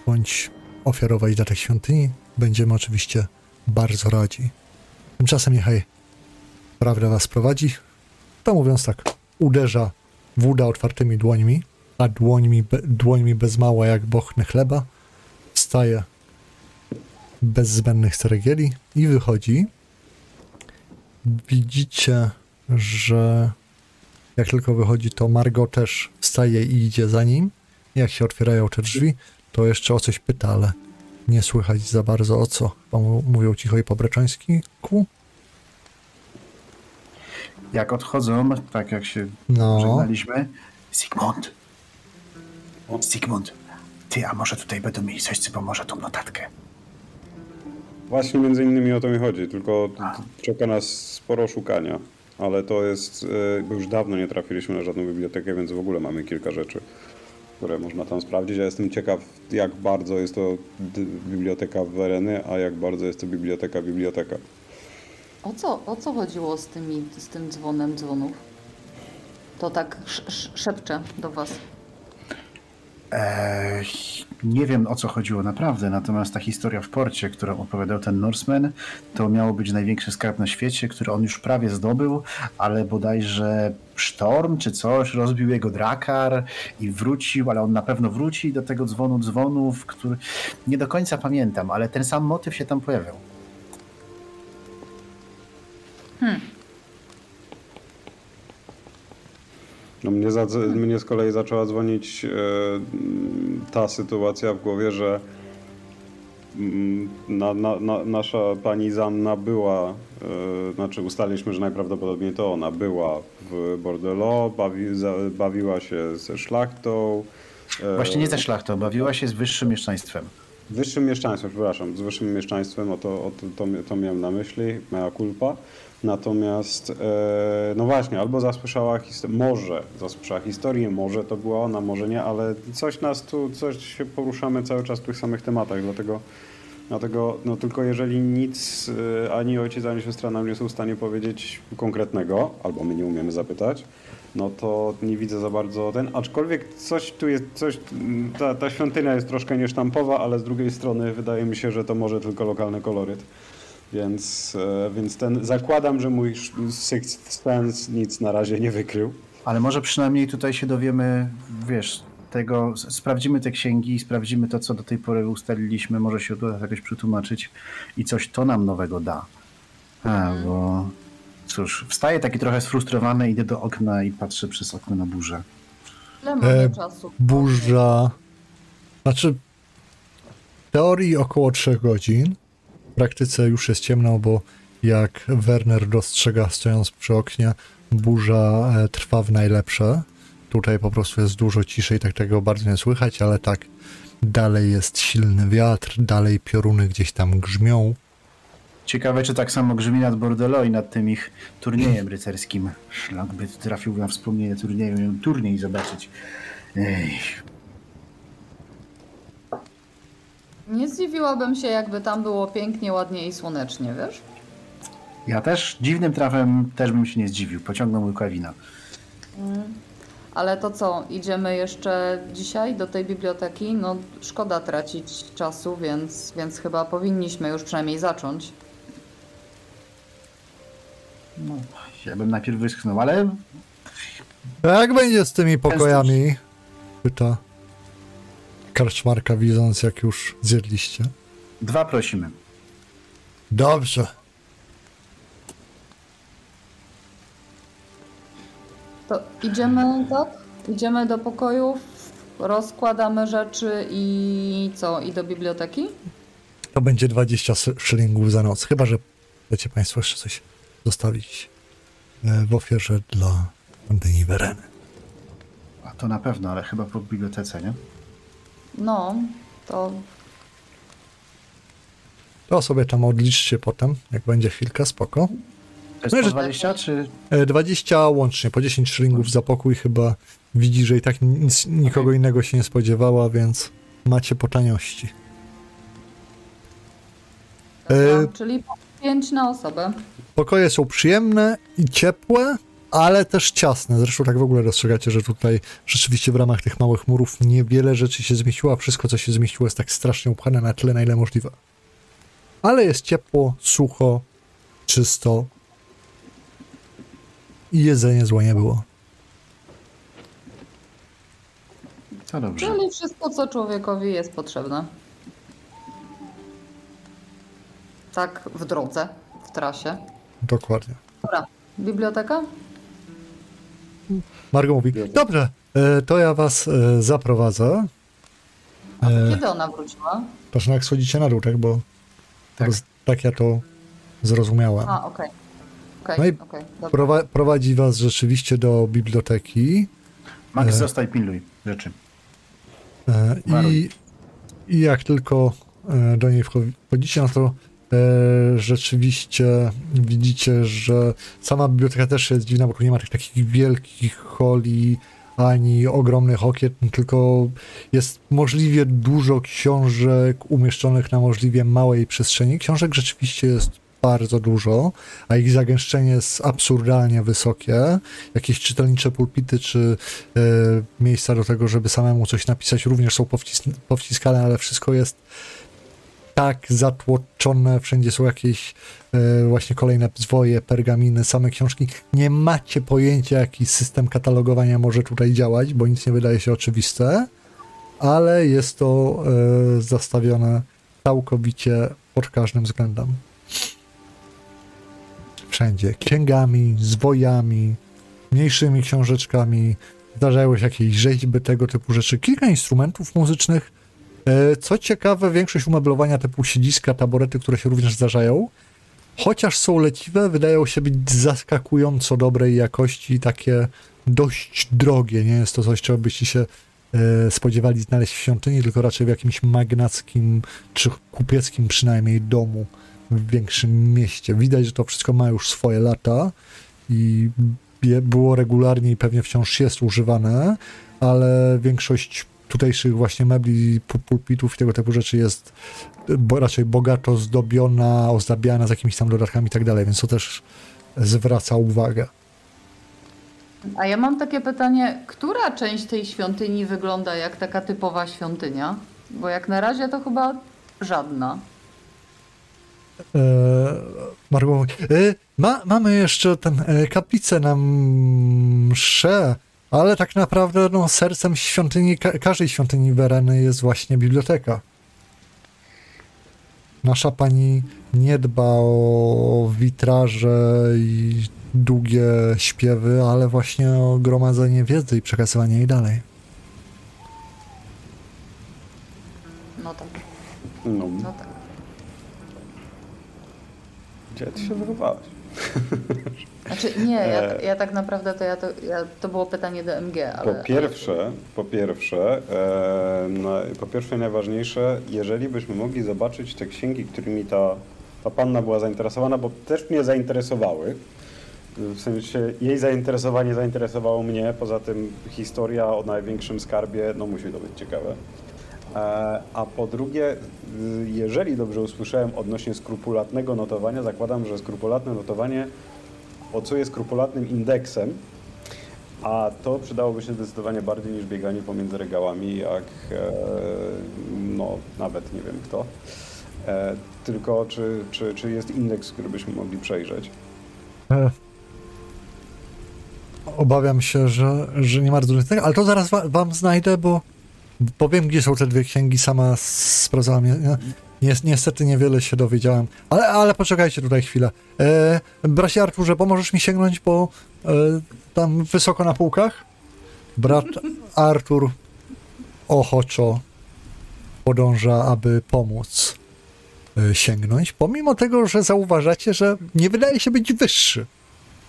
bądź ofiarować datek świątyni, będziemy oczywiście bardzo radzi. Tymczasem niechaj prawda was prowadzi. To mówiąc tak, uderza w uda otwartymi dłońmi, a dłońmi, be, dłońmi bez mała jak bochny chleba, wstaje bez zbędnych ceregieli i wychodzi. Widzicie, że jak tylko wychodzi, to Margot też wstaje i idzie za nim. Jak się otwierają te drzwi, to jeszcze o coś pyta, ale nie słychać za bardzo o co. Mówią cicho i po breczońskiku. Jak odchodzą, tak jak się No, żegnaliśmy. Sigmund. Sigmund. Ty, a może tutaj będą mieli coś, co pomoże tą notatkę. Właśnie między innymi o to mi chodzi, tylko czeka nas sporo szukania, ale to jest, y, bo już dawno nie trafiliśmy na żadną bibliotekę, więc w ogóle mamy kilka rzeczy, które można tam sprawdzić. Ja jestem ciekaw, jak bardzo jest to biblioteka Wereny, a jak bardzo jest to biblioteka biblioteka. O co, o co chodziło z, tymi, z tym dzwonem dzwonów? To tak sz, do was. Nie wiem o co chodziło naprawdę, natomiast ta historia w porcie, którą opowiadał ten Norseman, to miało być największy skarb na świecie, który on już prawie zdobył, ale bodajże sztorm czy coś rozbił jego drakar i wrócił, ale on na pewno wróci do tego dzwonu dzwonów, który nie do końca pamiętam, ale ten sam motyw się tam pojawiał. No mnie, za, mnie z kolei zaczęła dzwonić e, ta sytuacja w głowie, że mm, na, na, na, nasza pani Zanna była, e, znaczy ustaliliśmy, że najprawdopodobniej to ona była w Bordello, bawi, za, bawiła się ze szlachtą. e, Właśnie nie ze szlachtą, bawiła się z wyższym mieszczaństwem. Wyższym mieszczaństwem, przepraszam, z wyższym mieszczaństwem, o to, o to, to, to miałem na myśli, mea culpa. Natomiast, e, no właśnie, albo zasłyszała historię, może zasłyszała historię, może to była ona, może nie, ale coś nas tu, coś się poruszamy cały czas w tych samych tematach, dlatego Dlatego, no tylko jeżeli nic y, ani ojciec, ani siostra nam nie są w stanie powiedzieć konkretnego, albo my nie umiemy zapytać, no to nie widzę za bardzo ten, aczkolwiek coś tu jest, coś, ta, ta świątynia jest troszkę niesztampowa, ale z drugiej strony wydaje mi się, że to może tylko lokalny koloryt. Więc, e, więc ten, zakładam, że mój Sixth Sense nic na razie nie wykrył. Ale może przynajmniej tutaj się dowiemy, wiesz, tego, sprawdzimy te księgi, sprawdzimy to, co do tej pory ustaliliśmy, może się uda jakoś przetłumaczyć i coś to nam nowego da. A, bo cóż, wstaję taki trochę sfrustrowany, idę do okna i patrzę przez okno na burzę. Ile mamy E, czasu? Burza. Znaczy, w teorii około 3 godzin. Praktyce już jest ciemno, bo jak Werner dostrzega stojąc przy oknie, burza e, trwa w najlepsze. Tutaj po prostu jest dużo ciszej, tak tego bardzo nie słychać, ale tak dalej jest silny wiatr, dalej pioruny gdzieś tam grzmią. Ciekawe, czy tak samo grzmi nad Bordello i nad tym ich turniejem rycerskim. Szlak by trafił na wspomnienie turnieju, turniej zobaczyć. Ej, Nie zdziwiłabym się, jakby tam było pięknie, ładnie i słonecznie, wiesz? ja też dziwnym trafem też bym się nie zdziwił. Pociągnął łyka wina. Ale to co, idziemy jeszcze dzisiaj do tej biblioteki? No szkoda tracić czasu, więc, więc chyba powinniśmy już przynajmniej zacząć. No, ja bym najpierw wyschnął, ale A jak będzie z tymi pokojami? Pyta karczmarka, widząc jak już zjedliście. dwa prosimy. Dobrze. To idziemy, tak? Idziemy do pokojów, rozkładamy rzeczy i co? I do biblioteki? To będzie 20 szy- szylingów za noc. Chyba, że chcecie Państwo jeszcze coś zostawić e, w ofierze dla świątyni Wereny. A to na pewno, ale chyba po bibliotece, nie? No, to To sobie tam odliczcie potem, jak będzie chwilka, spoko. To jest No i po że- 20 czy... E, 20 łącznie, po 10 szylingów za pokój chyba widzi, że i tak nic, nikogo innego się nie spodziewała, więc macie po taniości. E, Dobra, czyli 5 na osobę. Pokoje są przyjemne i ciepłe, ale też ciasne. Zresztą tak w ogóle dostrzegacie, że tutaj rzeczywiście w ramach tych małych murów niewiele rzeczy się zmieściło, a wszystko, co się zmieściło, jest tak strasznie upchane na tyle, na ile możliwe. Ale jest ciepło, sucho, czysto i jedzenie złe nie było. To dobrze. Czyli wszystko, co człowiekowi jest potrzebne. Tak w drodze, w trasie. Dokładnie. Dobra, biblioteka? Margo mówi, dobrze, e, to ja was e, zaprowadzę. E, Kiedy ona wróciła? proszę, jak schodzicie na dół, tak? Bo Tak. tak, tak ja to zrozumiałem. A, okej. Okej, No i dobra. Prowa- prowadzi was rzeczywiście do biblioteki Max, E. zostaj, pilnuj rzeczy. e, i, i jak tylko do niej wcho- wchodzicie, no to rzeczywiście widzicie, że sama biblioteka też jest dziwna, bo tu nie ma tych takich wielkich holi ani ogromnych okien, tylko jest możliwie dużo książek umieszczonych na możliwie małej przestrzeni. Książek rzeczywiście jest bardzo dużo, a ich zagęszczenie jest absurdalnie wysokie. Jakieś czytelnicze pulpity czy e, miejsca do tego, żeby samemu coś napisać, również są powcis- powciskane, ale wszystko jest tak zatłoczone, wszędzie są jakieś e, właśnie kolejne zwoje, pergaminy, same książki. Nie macie pojęcia, jaki system katalogowania może tutaj działać, bo nic nie wydaje się oczywiste, ale jest to e, zastawione całkowicie pod każdym względem. Wszędzie. Księgami, zwojami, mniejszymi książeczkami, zdarzały się jakieś rzeźby, tego typu rzeczy. Kilka instrumentów muzycznych. E, Co ciekawe, większość umeblowania typu siedziska, taborety, które się również zdarzają, chociaż są leciwe, wydają się być zaskakująco dobrej jakości i takie dość drogie. Nie jest to coś, czego byście się e, spodziewali znaleźć w świątyni, tylko raczej w jakimś magnackim czy kupieckim przynajmniej domu w większym mieście. Widać, że to wszystko ma już swoje lata i było regularnie i pewnie wciąż jest używane, ale większość tutejszych właśnie mebli, pu- pulpitów i tego typu rzeczy jest bo raczej bogato zdobiona, ozdabiana z jakimiś tam dodatkami i tak dalej, więc to też zwraca uwagę. A ja mam takie pytanie, która część tej świątyni wygląda jak taka typowa świątynia? Bo jak na razie to chyba żadna. E, Margot mówi, e, ma, mamy jeszcze ten e, kaplicę na msze, ale tak naprawdę no, sercem świątyni, ka każdej świątyni Wereny jest właśnie biblioteka. Nasza pani nie dba o witraże i długie śpiewy, ale właśnie o gromadzenie wiedzy i przekazywanie jej dalej. No tak, No, no tak. gdzie ty się wychowałeś? Znaczy nie, ja, E. ja tak naprawdę to ja to, ja, to było pytanie do MG, ale... Po pierwsze, po pierwsze, e, na, po pierwsze najważniejsze, jeżeli byśmy mogli zobaczyć te księgi, którymi ta, ta panna była zainteresowana, bo też mnie zainteresowały. W sensie jej zainteresowanie zainteresowało mnie, poza tym historia o największym skarbie, no musi to być ciekawe. E, A po drugie, jeżeli dobrze usłyszałem odnośnie skrupulatnego notowania, zakładam, że skrupulatne notowanie ocuje skrupulatnym indeksem, a to przydałoby się zdecydowanie bardziej niż bieganie pomiędzy regałami, jak e, no nawet nie wiem kto. E, tylko czy, czy, czy jest indeks, który byśmy mogli przejrzeć? E, Obawiam się, że, że nie ma różnicy, ale to zaraz wa- wam znajdę, bo powiem, gdzie są te dwie księgi, sama sprawdzałam. Niestety niewiele się dowiedziałem, ale, ale poczekajcie tutaj chwilę. E, bracie Arturze, pomożesz mi sięgnąć, bo e, tam wysoko na półkach? Brat Artur ochoczo podąża, aby pomóc e, sięgnąć, pomimo tego, że zauważacie, że nie wydaje się być wyższy.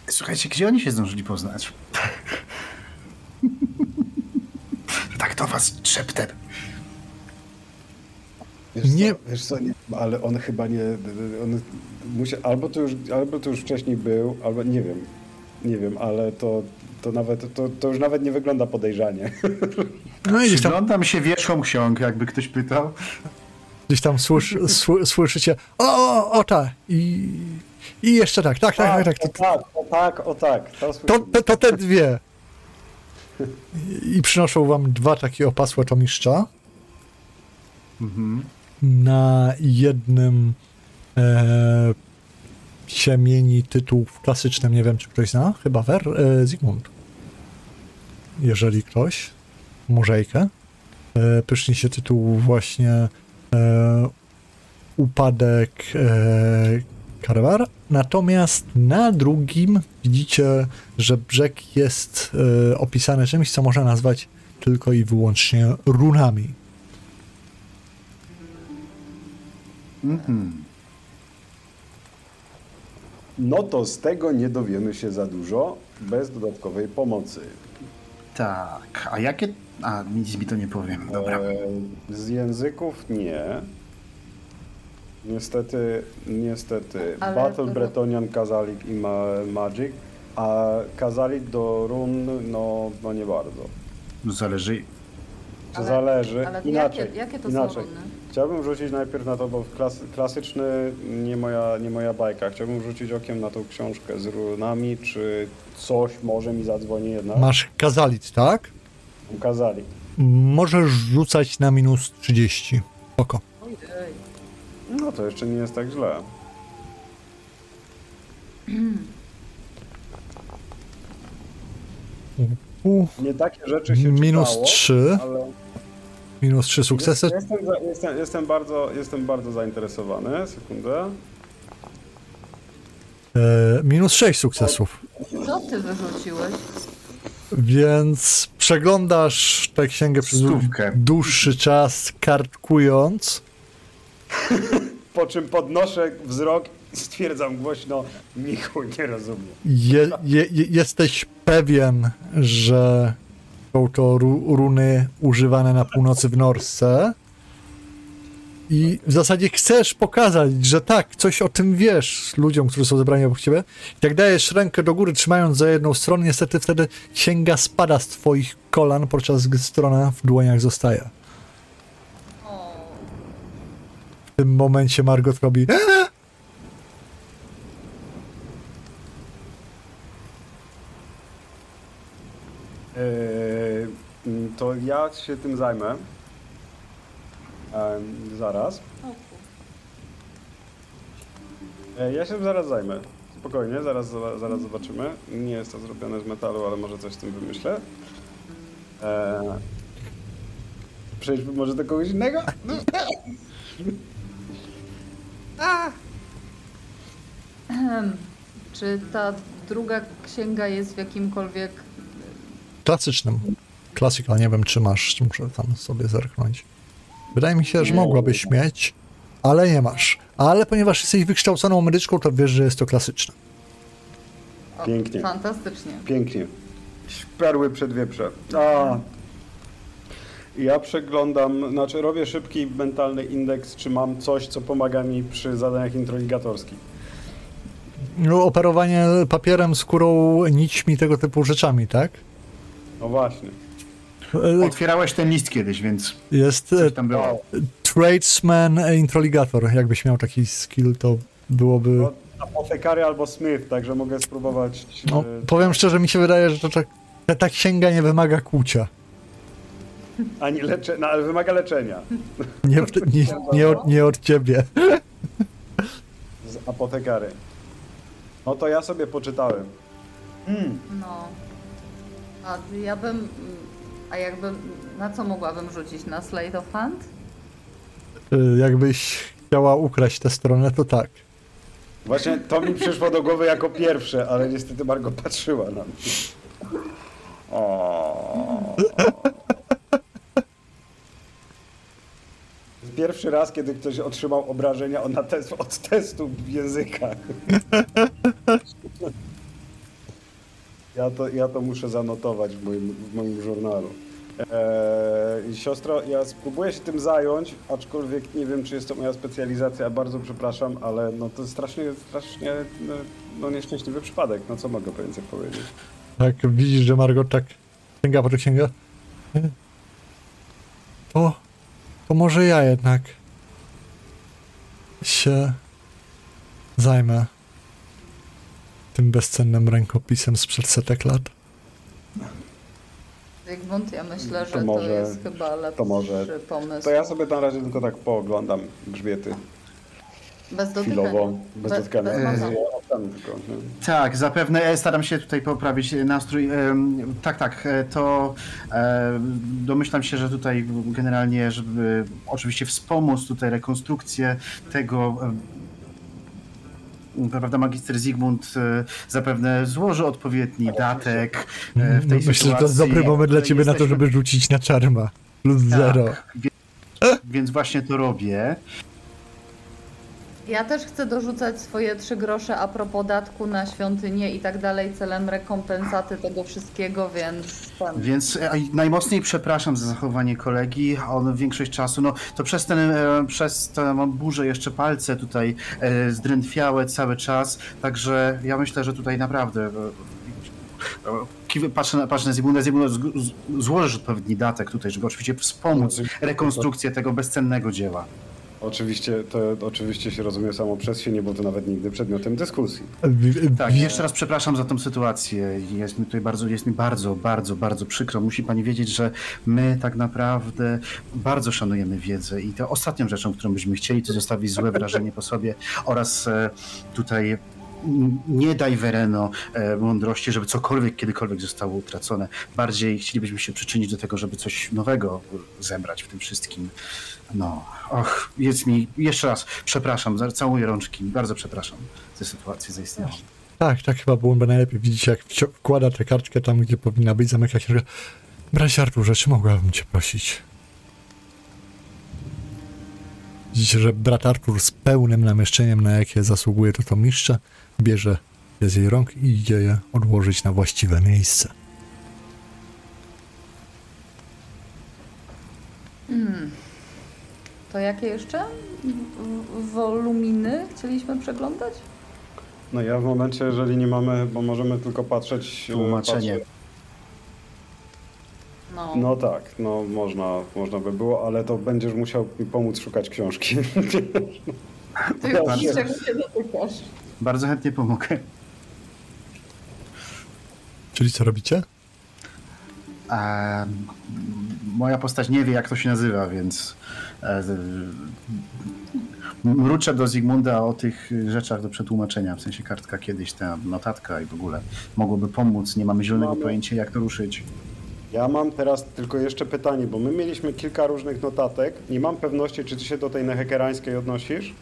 Słuchajcie, gdzie oni się zdążyli poznać? tak to was szeptem. Wiesz Nie- co, wiesz co, nie, ale on chyba nie, on musi, albo, to już, albo to już wcześniej był, albo nie wiem, nie wiem, ale to, to nawet, to, to już nawet nie wygląda podejrzanie. No i gdzieś tam Przyglądam się wierzchom ksiąg, jakby ktoś pytał. Gdzieś tam słysz, sły, słyszycie o, o, o tak i, i jeszcze tak, tak, tak, tak, tak. o tak, o tak, o tak. To, To, to, te dwie. I przynoszą wam dwa takie opasłe tomiszcza. Na jednym e, się mieni tytuł w klasycznym, nie wiem czy ktoś zna, chyba Wer, e, Zygmunt. Jeżeli ktoś, Murzejkę. E, pysznie się tytuł właśnie e, Upadek e, Karwar. Natomiast na drugim widzicie, że brzeg jest e, opisany czymś, co można nazwać tylko i wyłącznie runami. Mhm. No to z tego nie dowiemy się za dużo bez dodatkowej pomocy. Tak, a jakie... A, nic mi to nie powiem, dobra. E, z języków nie. Niestety, niestety. Ale Battle to- Bretonian, Kazalik i ma Magic, a Kazalik do run, no, no nie bardzo. Zależy... Ale- zależy. ale Inaczej. jakie- jakie to są inaczej. runy? Chciałbym rzucić najpierw na to, bo klas, klasyczny nie moja, nie moja bajka. Chciałbym rzucić okiem na tą książkę z runami, czy coś może mi zadzwoni jednak. Masz kazalit, tak? Kazalik. Możesz rzucać na minus 30. Oko. No to jeszcze nie jest tak źle. Nie takie rzeczy się minus czytało, 3. ale Minus 3 sukcesy. Jestem, jestem, jestem, bardzo, jestem bardzo zainteresowany. Sekundę. E, minus 6 sukcesów. Co ty wyrzuciłeś? Więc przeglądasz tę księgę przez Stówkę. dłuższy czas, kartkując. Po czym podnoszę wzrok i stwierdzam głośno, nichu nie rozumiem. Je, je, je, jesteś pewien, że są to ru, runy używane na północy w Norsce I w zasadzie chcesz pokazać, że tak, coś o tym wiesz ludziom, którzy są zebrani obok ciebie. Jak dajesz rękę do góry, trzymając za jedną stronę, niestety wtedy księga spada z twoich kolan, podczas gdy strona w dłoniach zostaje. W tym momencie Margot robi Eee, mm, to ja się tym zajmę. Zaraz. E, ja się tym zaraz zajmę. Spokojnie, zaraz, zaraz zobaczymy. Nie jest to zrobione z metalu, ale może coś z tym wymyślę. Eee, przejdźmy może do kogoś innego? czy ta druga księga jest w jakimkolwiek... klasycznym. Classical, nie wiem czy masz, muszę tam sobie zerknąć. Wydaje mi się, że mogłabyś mieć, ale nie masz. Ale ponieważ jesteś wykształconą medyczką, to wiesz, że jest to klasyczne. O, Pięknie. Fantastycznie. Pięknie. Perły przedwieprze. A. Ja przeglądam, znaczy robię szybki mentalny indeks, czy mam coś, co pomaga mi przy zadaniach introligatorskich. No, operowanie papierem, skórą, nićmi, tego typu rzeczami, tak? No właśnie. Otwierałeś ten list kiedyś, więc Jest e, coś tam było. tradesman e, introligator. Jakbyś miał taki skill, to byłoby... No, apotekary albo smith, także mogę spróbować. No, e, powiem szczerze, mi się wydaje, że to, tak- ta, ta księga nie wymaga kłucia. Ani lecze, no, ale wymaga leczenia. Nie, nie, nie, od, nie od ciebie. Z apotekary. No to ja sobie poczytałem. Mm. No. A ja bym... A jakbym... Na co mogłabym rzucić? Na Slate of Hand? E, Jakbyś chciała ukraść tę stronę, to tak. Właśnie to mi przyszło do głowy jako pierwsze, ale niestety Margo patrzyła na mnie. O. Pierwszy raz, kiedy ktoś otrzymał obrażenia na test, od testu języka. Ja to, ja to muszę zanotować w moim, w moim żurnalu. Eee, siostro, ja spróbuję się tym zająć, aczkolwiek nie wiem, czy jest to moja specjalizacja, bardzo przepraszam, ale no to strasznie, strasznie no, no nieszczęśliwy przypadek, no co mogę więcej powiedzieć. Tak, widzisz, że Margot tak sięga po księgę. To, to może ja jednak się zajmę tym bezcennym rękopisem sprzed setek lat. Zygmunt, ja myślę, że To to, może- jest chyba lepszy to może- pomysł. To ja sobie na razie tylko tak pooglądam grzbiety Bez dotykania. chwilowo, bez Be- dotykania. bez tam tylko, nie? Tak, zapewne e, staram się tutaj poprawić e, nastrój. Em, Tak, tak, e, to e, domyślam się, że tutaj generalnie, żeby oczywiście wspomóc tutaj rekonstrukcję tego. Prawda, magister Zygmunt e, zapewne złoży odpowiedni datek e, w tej No, Myślę, że to jest sytuacji, dobry moment dla ciebie na to, jesteśmy. żeby rzucić na czarma. Plus zero. Tak, wie- więc właśnie to robię. Ja też chcę dorzucać swoje trzy grosze a propos datku na świątynię i tak dalej celem rekompensaty tego wszystkiego, więc ten. Więc e, najmocniej przepraszam za zachowanie kolegi. On większość czasu, no to przez ten, e, przez tę burzę jeszcze palce tutaj e, zdrętwiałe cały czas. Także ja myślę, że tutaj naprawdę. Patrzę na, patrzę na Zygmunta, Zygmunt złożysz odpowiedni datek tutaj, żeby oczywiście wspomóc rekonstrukcję tego bezcennego dzieła. Oczywiście, to oczywiście się rozumie samo przez się, nie było to nawet nigdy przedmiotem dyskusji. Tak, jeszcze raz przepraszam za tą sytuację. Jest mi tutaj bardzo, jest mi bardzo, bardzo, bardzo przykro. Musi pani wiedzieć, że my tak naprawdę bardzo szanujemy wiedzę i to ostatnią rzeczą, którą byśmy chcieli, to zostawić złe wrażenie po sobie oraz e, tutaj nie daj Vereno e, mądrości, żeby cokolwiek kiedykolwiek zostało utracone. Bardziej chcielibyśmy się przyczynić do tego, żeby coś nowego zebrać w tym wszystkim. No, och, jest mi, jeszcze raz, przepraszam, za- całuję rączki, bardzo przepraszam za sytuację zaistniałą. Tak, tak chyba byłoby najlepiej. Widzicie, jak wkłada tę kartkę tam, gdzie powinna być, zamyka się. Bracie Arturze, czy mogłabym cię prosić? Widzicie, że brat Artur z pełnym namieszczeniem, na jakie zasługuje to to mistrze, bierze je z jej rąk i idzie je odłożyć na właściwe miejsce. To jakie jeszcze w- woluminy chcieliśmy przeglądać? No ja w momencie, jeżeli nie mamy, bo możemy tylko patrzeć... e, Tłumaczenie. patrzeć- No. No tak, no można, można by było, ale to będziesz musiał mi pomóc szukać książki. Ty Dobrze. niczego się dotykasz. Bardzo chętnie pomogę. Czyli co robicie? A, moja postać nie wie, jak to się nazywa, więc e, mruczę do Zygmunda o tych rzeczach do przetłumaczenia, w sensie kartka kiedyś, ta notatka i w ogóle mogłoby pomóc. Nie mamy zielonego Mamy. pojęcia, jak to ruszyć. Ja mam teraz tylko jeszcze pytanie, bo my mieliśmy kilka różnych notatek. Nie mam pewności, czy ty się do tej nehekerańskiej odnosisz?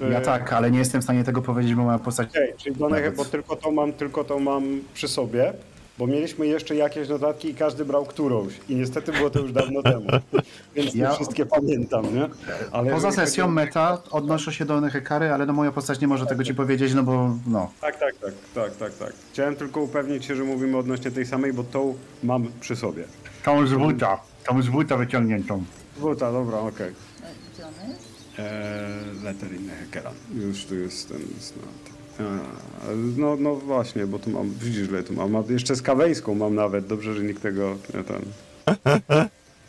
Ja Czy- tak, ale nie jestem w stanie tego powiedzieć, bo moja postać... Okej, czyli do neche, Nawet. bo tylko to mam, tylko to mam przy sobie, bo mieliśmy jeszcze jakieś notatki i każdy brał którąś i niestety było to już dawno temu, więc nie Ja- wszystkie pamiętam, nie? Ale Poza sesją chodzi meta odnoszę się do Nehekary, ale no moja postać nie może tego ci powiedzieć, no bo no. Tak, tak, tak, tak, tak, tak. Chciałem tylko upewnić się, że mówimy odnośnie tej samej, bo tą mam przy sobie. Tą z buta, tą z buta wyciągniętą. Wuta, dobra, okej. Gdzie jest? Eee, Letter in Hekeran. Już tu jest ten. Eee, No, no właśnie, bo tu mam, widzisz, ile tu mam. mam jeszcze z kaweńską mam nawet, dobrze, że nikt tego nie ten.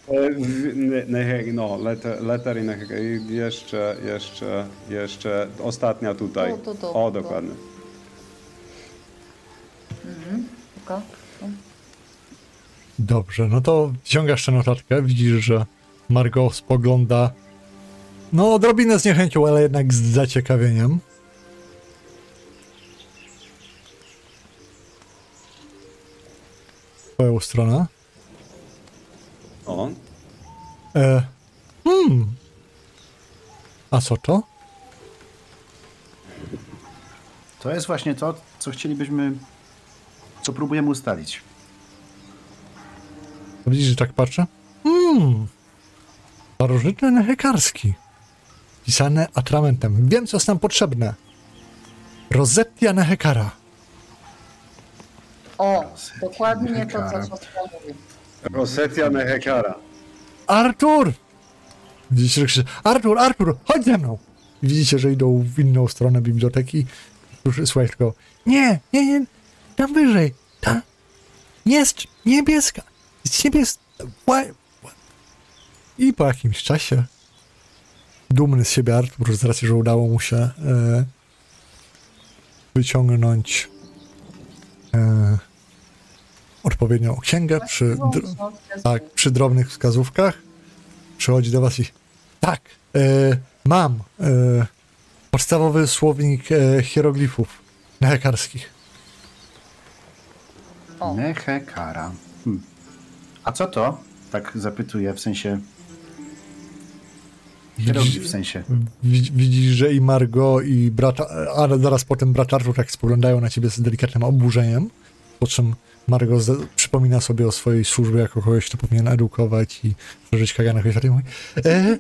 E, ne- nehe- No, letter, letter in Hekeran. Jeszcze, jeszcze, jeszcze, ostatnia tutaj. Tu, tu, tu, O, dokładnie. Puka. Dobrze, no to ściągasz tę notatkę, widzisz, że Margot spogląda no odrobinę z niechęcią, ale jednak z zaciekawieniem. Twoją stronę. O, E, hmm. A co to? To jest właśnie to, co chcielibyśmy, co próbujemy ustalić. Widzisz, że tak patrzę? Hmm. Starożytny nehekarski. Pisane atramentem. Wiem, co jest nam potrzebne. Rosettia nehekara. O, dokładnie to, co siostra mówi. Rosetia Nehekara. Artur! Widzicie, że krzyczy, Artur, Artur, chodź ze mną! I widzicie, że idą w inną stronę biblioteki. Już słuchaj tylko, nie, nie, nie, tam wyżej, tam. Jest niebieska, jest niebieska. Ła- ła- I po jakimś czasie, dumny z siebie Artur, z racji, że udało mu się e, wyciągnąć e, odpowiednią księgę przy... Dr- tak, przy drobnych wskazówkach przychodzi do was i tak, e, mam e, podstawowy słownik e, hieroglifów nehekarskich. Nehekara. Hmm. A co to? Tak zapytuję, w sensie... Hieroglif w sensie. Widz- Widzisz, że i Margot i brat, ale zaraz potem brat Artur tak spoglądają na ciebie z delikatnym oburzeniem, po czym Margot z, przypomina sobie o swojej służbie jako kogoś, kto powinien edukować i przeżyć kaganach i mówi e,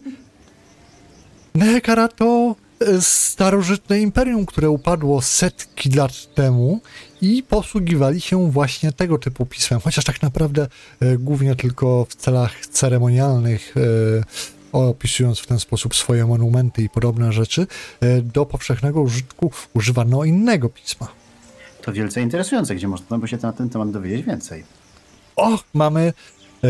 Nehekara to e, starożytne imperium, które upadło setki lat temu i posługiwali się właśnie tego typu pismem, chociaż tak naprawdę e, głównie tylko w celach ceremonialnych, e, opisując w ten sposób swoje monumenty i podobne rzeczy, e, do powszechnego użytku używano innego pisma. To wielce interesujące, gdzie można by się na ten temat dowiedzieć więcej. O, mamy e,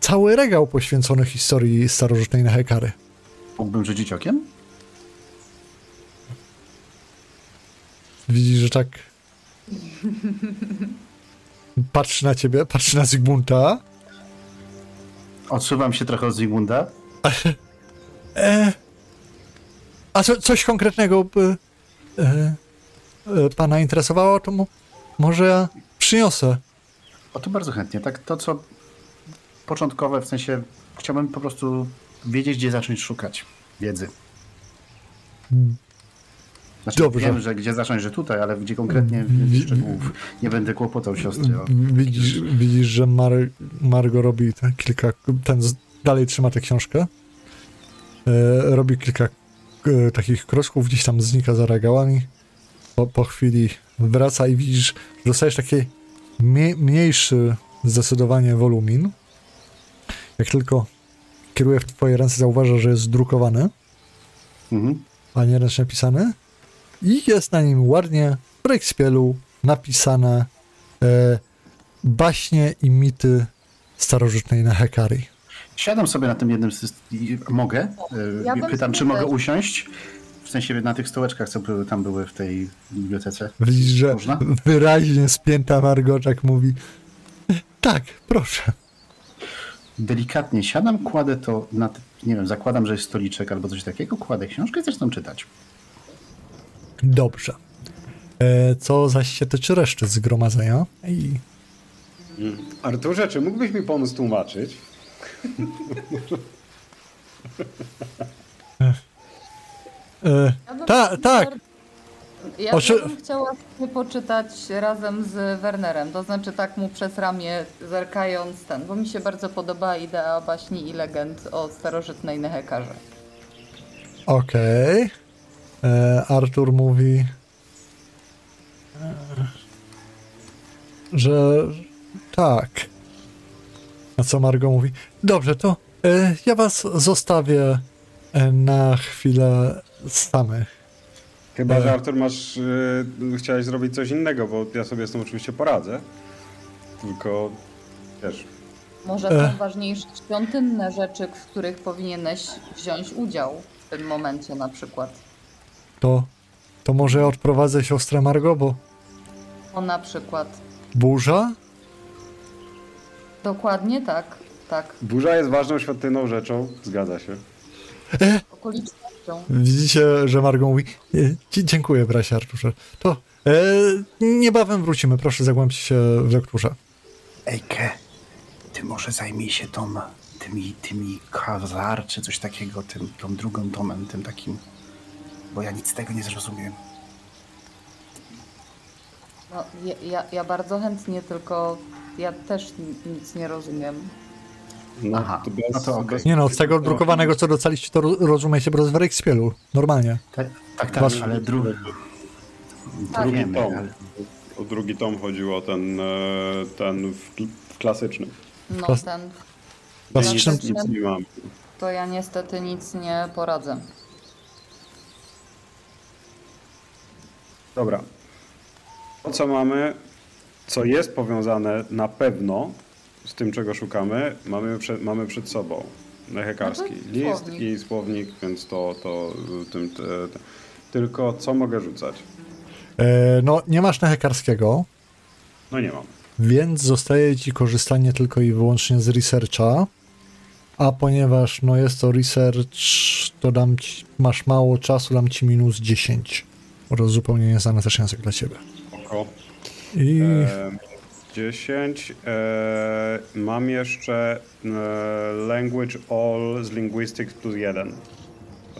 cały regał poświęcony historii starożytnej Nehekary. Mógłbym rzucić okiem? Widzisz, że tak patrzy na ciebie, patrzy na Zygmunta. Odsuwam się trochę od Zygmunda. E, a co, coś konkretnego by e, e, pana interesowało, to mo, może ja przyniosę. O to bardzo chętnie. Tak to, co początkowe, w sensie chciałbym po prostu wiedzieć, gdzie zacząć szukać wiedzy. Znaczy, Dobrze. Wiem, że gdzie zacząć, że tutaj, ale gdzie konkretnie więcej szczegółów. Nie będę kłopotał siostry. O. Widzisz, widzisz że Mar, Margo robi kilka, ten dalej trzyma tę książkę, e, robi kilka e, takich kroczków, gdzieś tam znika za regałami, po, po chwili wraca i widzisz, że dostajesz taki mie, mniejszy zdecydowanie wolumin. Jak tylko kieruje w twoje ręce, zauważa, że jest drukowany, Mhm. a nie ręcznie pisany. I jest na nim ładnie w Breakspielu napisane e, baśnie i mity starożytnej Nehekari. Siadam sobie na tym jednym z... Mogę? E, Ja bym Pytam, czy mogę usiąść? W sensie na tych stołeczkach, co były, tam były w tej bibliotece. Widzisz, że Można? wyraźnie spięta Margoczak mówi tak, proszę. Delikatnie siadam, kładę to na... Nie wiem, zakładam, że jest stoliczek albo coś takiego, kładę książkę i zaczynam czytać. Dobrze. E, co zaś się tyczy reszty zgromadzenia. I Arturze, czy mógłbyś mi pomóc tłumaczyć? e, Ja bym- ta, tak, Ja, Oczy- ja bym chciała sobie poczytać razem z Wernerem, to znaczy tak mu przez ramię zerkając ten, bo mi się bardzo podoba idea baśni i legend o starożytnej Nehekarze. okej. E, Artur mówi, e, że tak. Na co Margo mówi, dobrze, to e, ja was zostawię e, na chwilę samych. Chyba, E. że Artur masz, chciałeś zrobić coś innego, bo ja sobie z tym oczywiście poradzę. Tylko, wiesz, Może E. są ważniejsze świątynne rzeczy, w których powinieneś wziąć udział w tym momencie na przykład. To, to może odprowadzę siostrę Margo, bo O na przykład. burza? Dokładnie tak, tak, burza jest ważną świątynną rzeczą, zgadza się. okolicznością. Widzicie, że Margo mówi, e, dziękuję bracie Arturze. To e, niebawem wrócimy, proszę zagłębcie się w lekturze. Ejke, ty może zajmij się tą, tymi, tymi kazar, czy coś takiego, tym, tą drugą tomem, tym takim, bo ja nic z tego nie zrozumiem. No, ja, ja, ja bardzo chętnie, tylko ja też ni- nic nie rozumiem. No, Aha, to bez, no to okej. bez- Nie no, z tego drukowanego, co docaliście, to ro- rozumiecie, bo to jest w Rejkspielu, normalnie. Tak, tak, tak ale drugi... Drugi wiemy, tom. ale... O drugi tom chodziło, ten, e, ten w, w klasycznym. No Klas- ten, Klasycznym- Nic, nic nie mam. to ja niestety nic nie poradzę. Dobra. To, co mamy, co jest powiązane na pewno z tym, czego szukamy, mamy, prze, mamy przed sobą. Nehekarski No to list słownik. i słownik, więc to, to y, tym, te, te. tylko co mogę rzucać? E, no, nie masz nehekarskiego, No nie mam. więc zostaje ci korzystanie tylko i wyłącznie z researcha. A ponieważ no jest to research, to dam ci, masz mało czasu, dam ci minus 10. Bo to jest zupełnie nieznany też język dla ciebie. Oko. I E, 10. E, mam jeszcze e, language all z linguistics plus 1.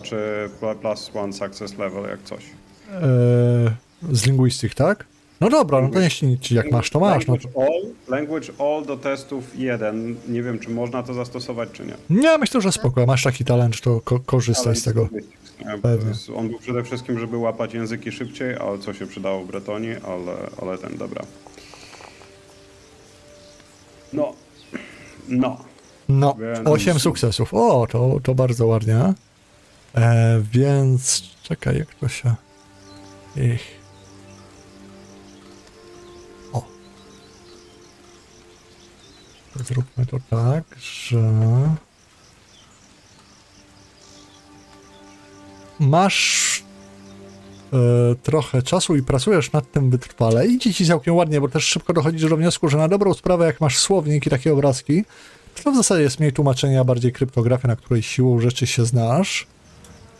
Czy pl- plus one success level, jak coś. e, z linguistyk, tak? No dobra, no to jeśli jak masz, to masz. No Language, all, language all do testów 1. Nie wiem, czy można to zastosować, czy nie. Nie, myślę, że spoko. Masz taki talent, to ko- korzystaj z tego. Pewnie. On był przede wszystkim, żeby łapać języki szybciej, ale co się przydało w Bretonii, ale, ale ten, dobra. No. No. No, Więc- 8 sukcesów. O, to, to bardzo ładnie. E, więc czekaj, jak to się. Ich. O. Zróbmy to tak, że. Masz e, trochę czasu i pracujesz nad tym wytrwale. Idzie ci całkiem ładnie, bo też szybko dochodzisz do wniosku, że na dobrą sprawę, jak masz słownik i takie obrazki, to w zasadzie jest mniej tłumaczenia, bardziej kryptografia, na której siłą rzeczy się znasz.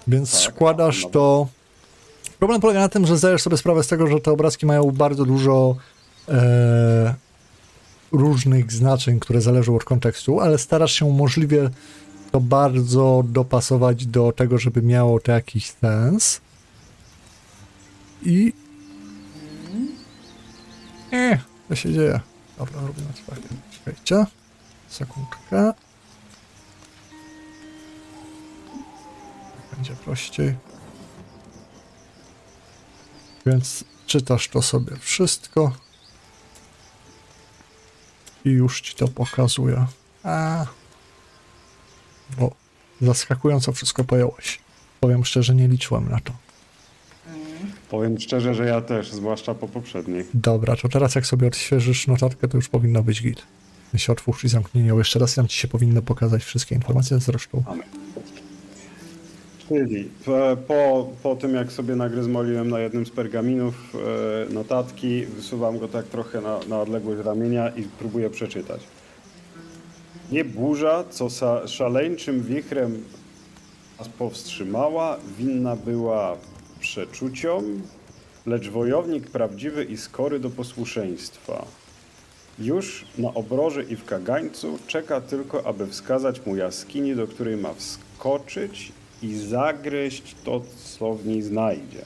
Więc Tak, składasz no. to. Problem polega na tym, że zdajesz sobie sprawę z tego, że te obrazki mają bardzo dużo e, różnych znaczeń, które zależą od kontekstu, ale starasz się możliwie to bardzo dopasować do tego, żeby miało to jakiś sens. I. Nie, co się dzieje? Dobra, robimy tak. Czekajcie. Sekundkę. Będzie prościej. Więc czytasz to sobie wszystko. I już ci to pokazuje. A. Bo zaskakująco wszystko pojąłeś. Powiem szczerze, nie liczyłem na to. Powiem szczerze, że ja też, zwłaszcza po poprzedniej. Dobra, to teraz jak sobie odświeżysz notatkę, to już powinno być git. Jeśli otwórz i zamknij ją jeszcze raz, tam ci się powinny pokazać wszystkie informacje zresztą. Czyli e, po, po tym, jak sobie nagryzmoliłem na jednym z pergaminów e, notatki, wysuwam go tak trochę na, na odległość ramienia i próbuję przeczytać. Nie burza, co szaleńczym wichrem nas powstrzymała, winna była przeczuciom, lecz wojownik prawdziwy i skory do posłuszeństwa. Już na obroże i w kagańcu czeka tylko, aby wskazać mu jaskini, do której ma wskoczyć i zagryźć to, co w niej znajdzie.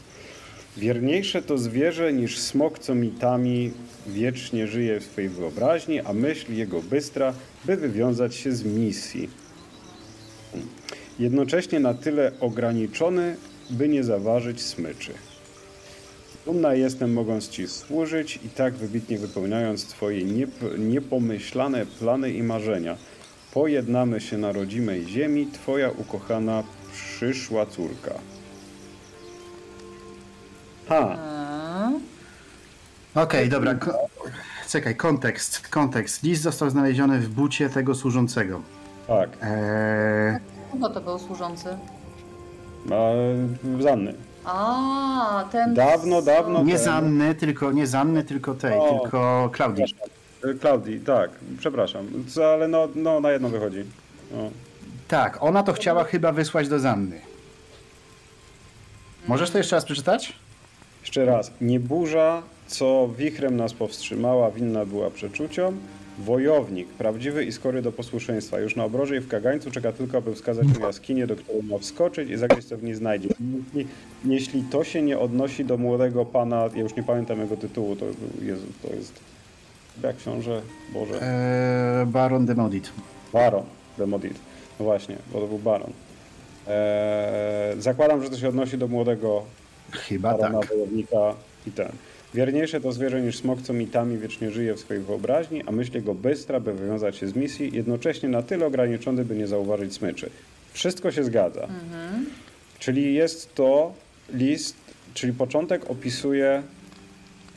Wierniejsze to zwierzę niż smok, co mitami wiecznie żyje w swej wyobraźni, a myśl jego bystra, by wywiązać się z misji. Jednocześnie na tyle ograniczony, by nie zaważyć smyczy. Dumna jestem, mogąc Ci służyć i tak wybitnie wypełniając Twoje niep- niepomyślane plany i marzenia. Pojednamy się na rodzimej ziemi, Twoja ukochana przyszła córka. Ha, Okej, dobra. Ko- czekaj, kontekst, kontekst. List został znaleziony w bucie tego służącego. tak, Eee, Kogo to był służący? a, Zanny. A, ten... Dawno, dawno nie temu- Zanny, tylko nie Zanny, tylko tej, O. tylko Klaudii. E, Klaudii, tak, przepraszam, Co, ale no, no na jedno wychodzi. No. Tak, ona to chciała chyba wysłać do Zanny. Możesz to jeszcze raz przeczytać? Jeszcze raz. Nie burza, co wichrem nas powstrzymała, winna była przeczuciom. Wojownik, prawdziwy i skory do posłuszeństwa. Już na obroże i w kagańcu czeka tylko, aby wskazać mu jaskinię, do której ma wskoczyć i zagryźć, co w niej znajdzie. Jeśli, jeśli to się nie odnosi do młodego pana, ja już nie pamiętam jego tytułu, to, Jezu, to jest... Jak książę? Boże. Eee, Baron de Modit. Baron de Modit. No właśnie, bo to był baron. Eee, zakładam, że to się odnosi do młodego Chyba tak. wojownika i ten. Wierniejsze to zwierzę niż smok, co mitami wiecznie żyje w swojej wyobraźni, a myśl jego bystra, by wywiązać się z misji, jednocześnie na tyle ograniczony, by nie zauważyć smyczy. Wszystko się zgadza. Czyli jest to list, czyli początek opisuje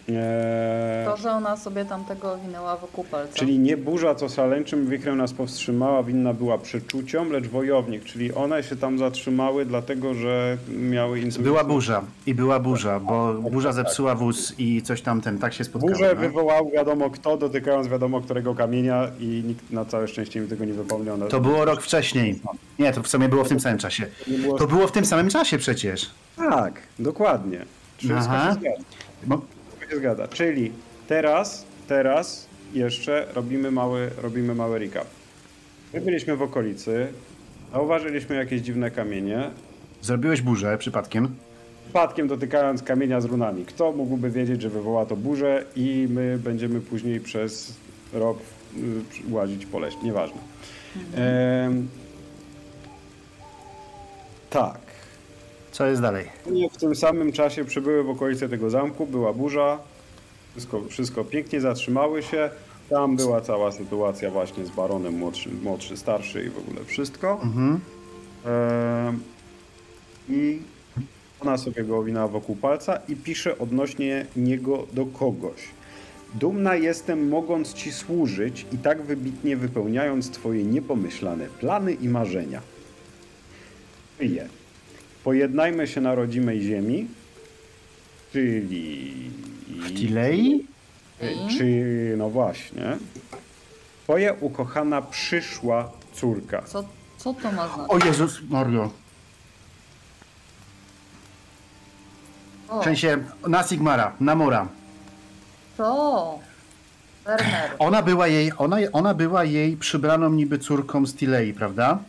e, To, że ona sobie tamtego winęła wokół palca. Czyli nie burza, co szaleńczym wichrem nas powstrzymała, winna była przeczuciom, lecz wojownik. Czyli one się tam zatrzymały, dlatego że miały insulicję. Była burza i była burza, bo burza zepsuła wóz i coś tam ten, tak się spotkało. Burzę no. wywołał wiadomo kto, dotykając wiadomo którego kamienia i nikt na całe szczęście mi tego nie wypomniał. To było rok wcześniej. Nie, to w sumie było w tym samym czasie. To było w tym samym czasie przecież. Tak, dokładnie. Wszystko Aha. się zgadza. Bo się zgadza. Czyli teraz, teraz jeszcze robimy mały, robimy mały recap. My byliśmy w okolicy, zauważyliśmy jakieś dziwne kamienie, zrobiłeś burzę przypadkiem. przypadkiem dotykając kamienia z runami. Kto mógłby wiedzieć, że wywoła to burzę i my będziemy później przez rok y, łazić po lesie. Nieważne. Em, tak. Co jest dalej? W tym samym czasie przybyły w okolice tego zamku, była burza, wszystko, wszystko pięknie zatrzymały się. Tam była cała sytuacja właśnie z baronem młodszy, młodszy starszy i w ogóle wszystko. Mhm. Em, I ona sobie go owinęła wokół palca i pisze odnośnie niego do kogoś. Dumna jestem, mogąc Ci służyć i tak wybitnie wypełniając Twoje niepomyślane plany i marzenia. Je. Pojednajmy się na rodzimej ziemi, czyli... W Tilei? Czy, no właśnie, Twoja ukochana przyszła córka. Co, co to ma znaczyć? O Jezus Mario. O, W sensie na Sigmara, na Mora. to... Werner. Ona była jej, ona, ona była jej przybraną niby córką z Tilei, prawda?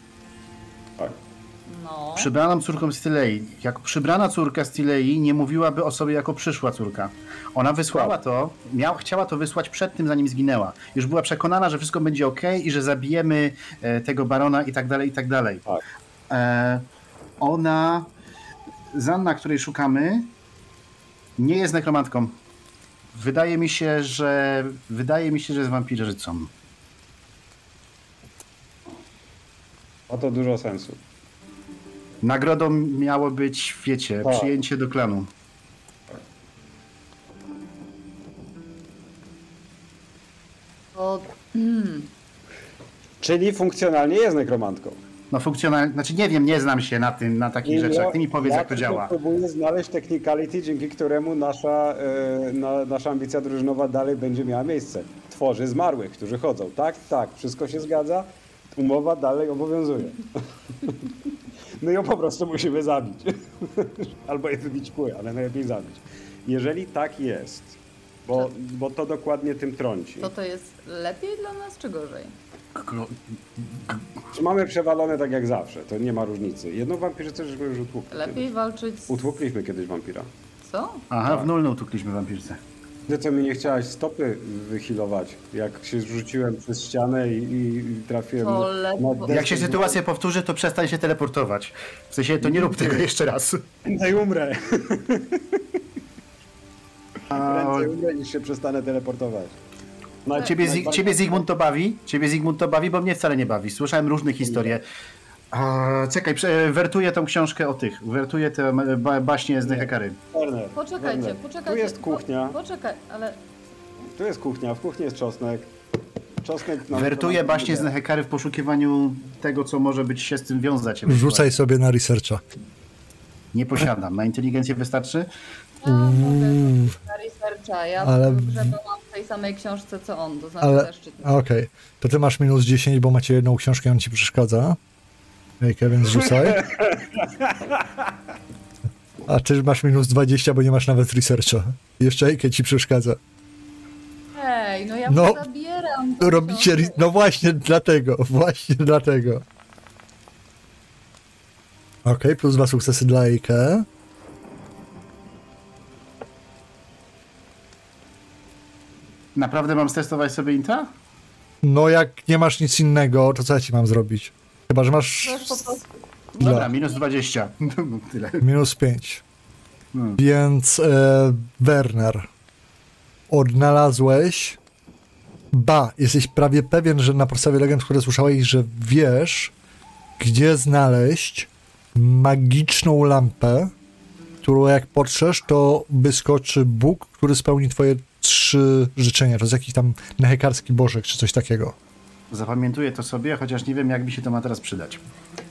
Przybraną córką z Tilei. Jak przybrana córka z Tilei nie mówiłaby o sobie jako przyszła córka. Ona wysłała to, miał, chciała to wysłać przed tym, zanim zginęła. Już była przekonana, że wszystko będzie ok i że zabijemy e, tego barona i tak dalej, i tak dalej. Tak. E, ona, Zanna, której szukamy, nie jest nekromantką. Wydaje mi się, że wydaje mi się, że jest wampirzycą. Ma to dużo sensu. Nagrodą miało być, wiecie, Tak. przyjęcie do klanu. To, hmm, Czyli funkcjonalnie jest nekromantką. No funkcjonalnie, znaczy nie wiem, nie znam się na tym, na takich rzeczach. Ty mi powiedz, ja jak to działa. Próbuję znaleźć technicality, dzięki któremu nasza, e, na, nasza ambicja drużynowa dalej będzie miała miejsce. Tworzy zmarłych, którzy chodzą. Tak, tak, wszystko się zgadza. Umowa dalej obowiązuje. My ją po prostu musimy zabić. Albo je wybić kły, ale najlepiej zabić. Jeżeli tak jest, bo, bo to dokładnie tym trąci. to to jest lepiej dla nas, czy gorzej? Czy mamy przewalone tak jak zawsze, to nie ma różnicy. Jedną wampirzycę żeśmy już utłukli. Lepiej walczyć z... Utłukliśmy kiedyś wampira. Co? Aha, Tak. w nulną tukliśmy wampirce. Ty co mi nie chciałaś stopy wychilować, jak się rzuciłem przez ścianę i, i, i trafiłem na. Jak się sytuacja powtórzy, to przestań się teleportować. W sensie, to nie rób tego jeszcze raz. Prędzej umrę. A, Prędzej umrę niż się przestanę teleportować. No, ciebie, Zig- ciebie Zygmunt to bawi? Ciebie Zygmunt to bawi, bo mnie wcale nie bawi. Słyszałem różne historie. A, czekaj, prze- wertuję tą książkę o tych. Wertuję te ba baśnie z Nehekary. Werner, Poczekajcie, Werner, poczekajcie. Tu jest kuchnia, Po, poczekaj, ale tu jest kuchnia, w kuchni jest czosnek. Czosnek nam Wertuję baśnie z Nehekary w poszukiwaniu tego, co może być się z tym wiązać. Rzucaj sobie na researcha. Nie posiadam. Na inteligencję wystarczy? ja mogę na researcha. Ja Ale- w tej samej książce, co on, to znaczy Ale, okej, to ty masz minus 10, bo macie jedną książkę i on ci przeszkadza. Ejke, więc rzucaj. A ty masz minus 20, bo nie masz nawet researcha. Jeszcze Ejke ci przeszkadza. Hej, no ja No, no, zabieram. tą Robicie, no właśnie dlatego, właśnie dlatego. Okej, plus dwa sukcesy dla Ejke. Naprawdę mam stestować sobie intra? No jak nie masz nic innego, to co ja ci mam zrobić? Chyba, że masz prostu. Dobra, minus 20. No, Tyle. minus 5. Hmm. Więc e, Werner, odnalazłeś. Ba, jesteś prawie pewien, że na podstawie legend, które słyszałeś, że wiesz, gdzie znaleźć magiczną lampę, którą jak potrzesz, to wyskoczy Bóg, który spełni twoje trzy życzenia. To jest jakiś tam nehekarski bożek, czy coś takiego. Zapamiętuję to sobie, chociaż nie wiem, jak mi się to ma teraz przydać.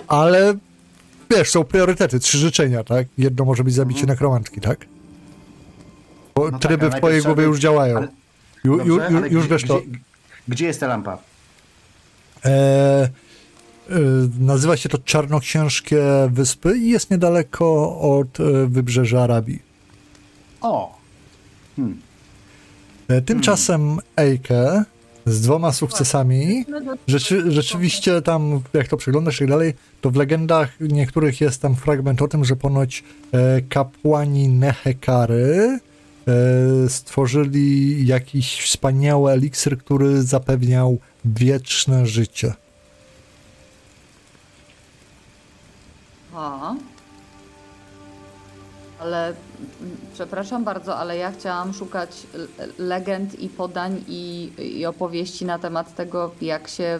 Ale wiesz, są priorytety, trzy życzenia, tak? Jedno może być zabicie nekromantki, tak? Bo No tak, tryby ale w twojej głowie już działają. ale- Ju, Dobrze, ju, ju, już gdzie, wiesz to. Gdzie, gdzie jest ta lampa? E, e, nazywa się to Czarnoksiężkie Wyspy i jest niedaleko od e, wybrzeża Arabii. O! Hmm. E, tymczasem Eike z dwoma sukcesami. Rzeczy, rzeczywiście tam, jak to przeglądasz i tak dalej, to w legendach niektórych jest tam fragment o tym, że ponoć e, kapłani Nehekary e, stworzyli jakiś wspaniały eliksir, który zapewniał wieczne życie. A. Ale przepraszam bardzo, ale ja chciałam szukać legend i podań i, i opowieści na temat tego, jak się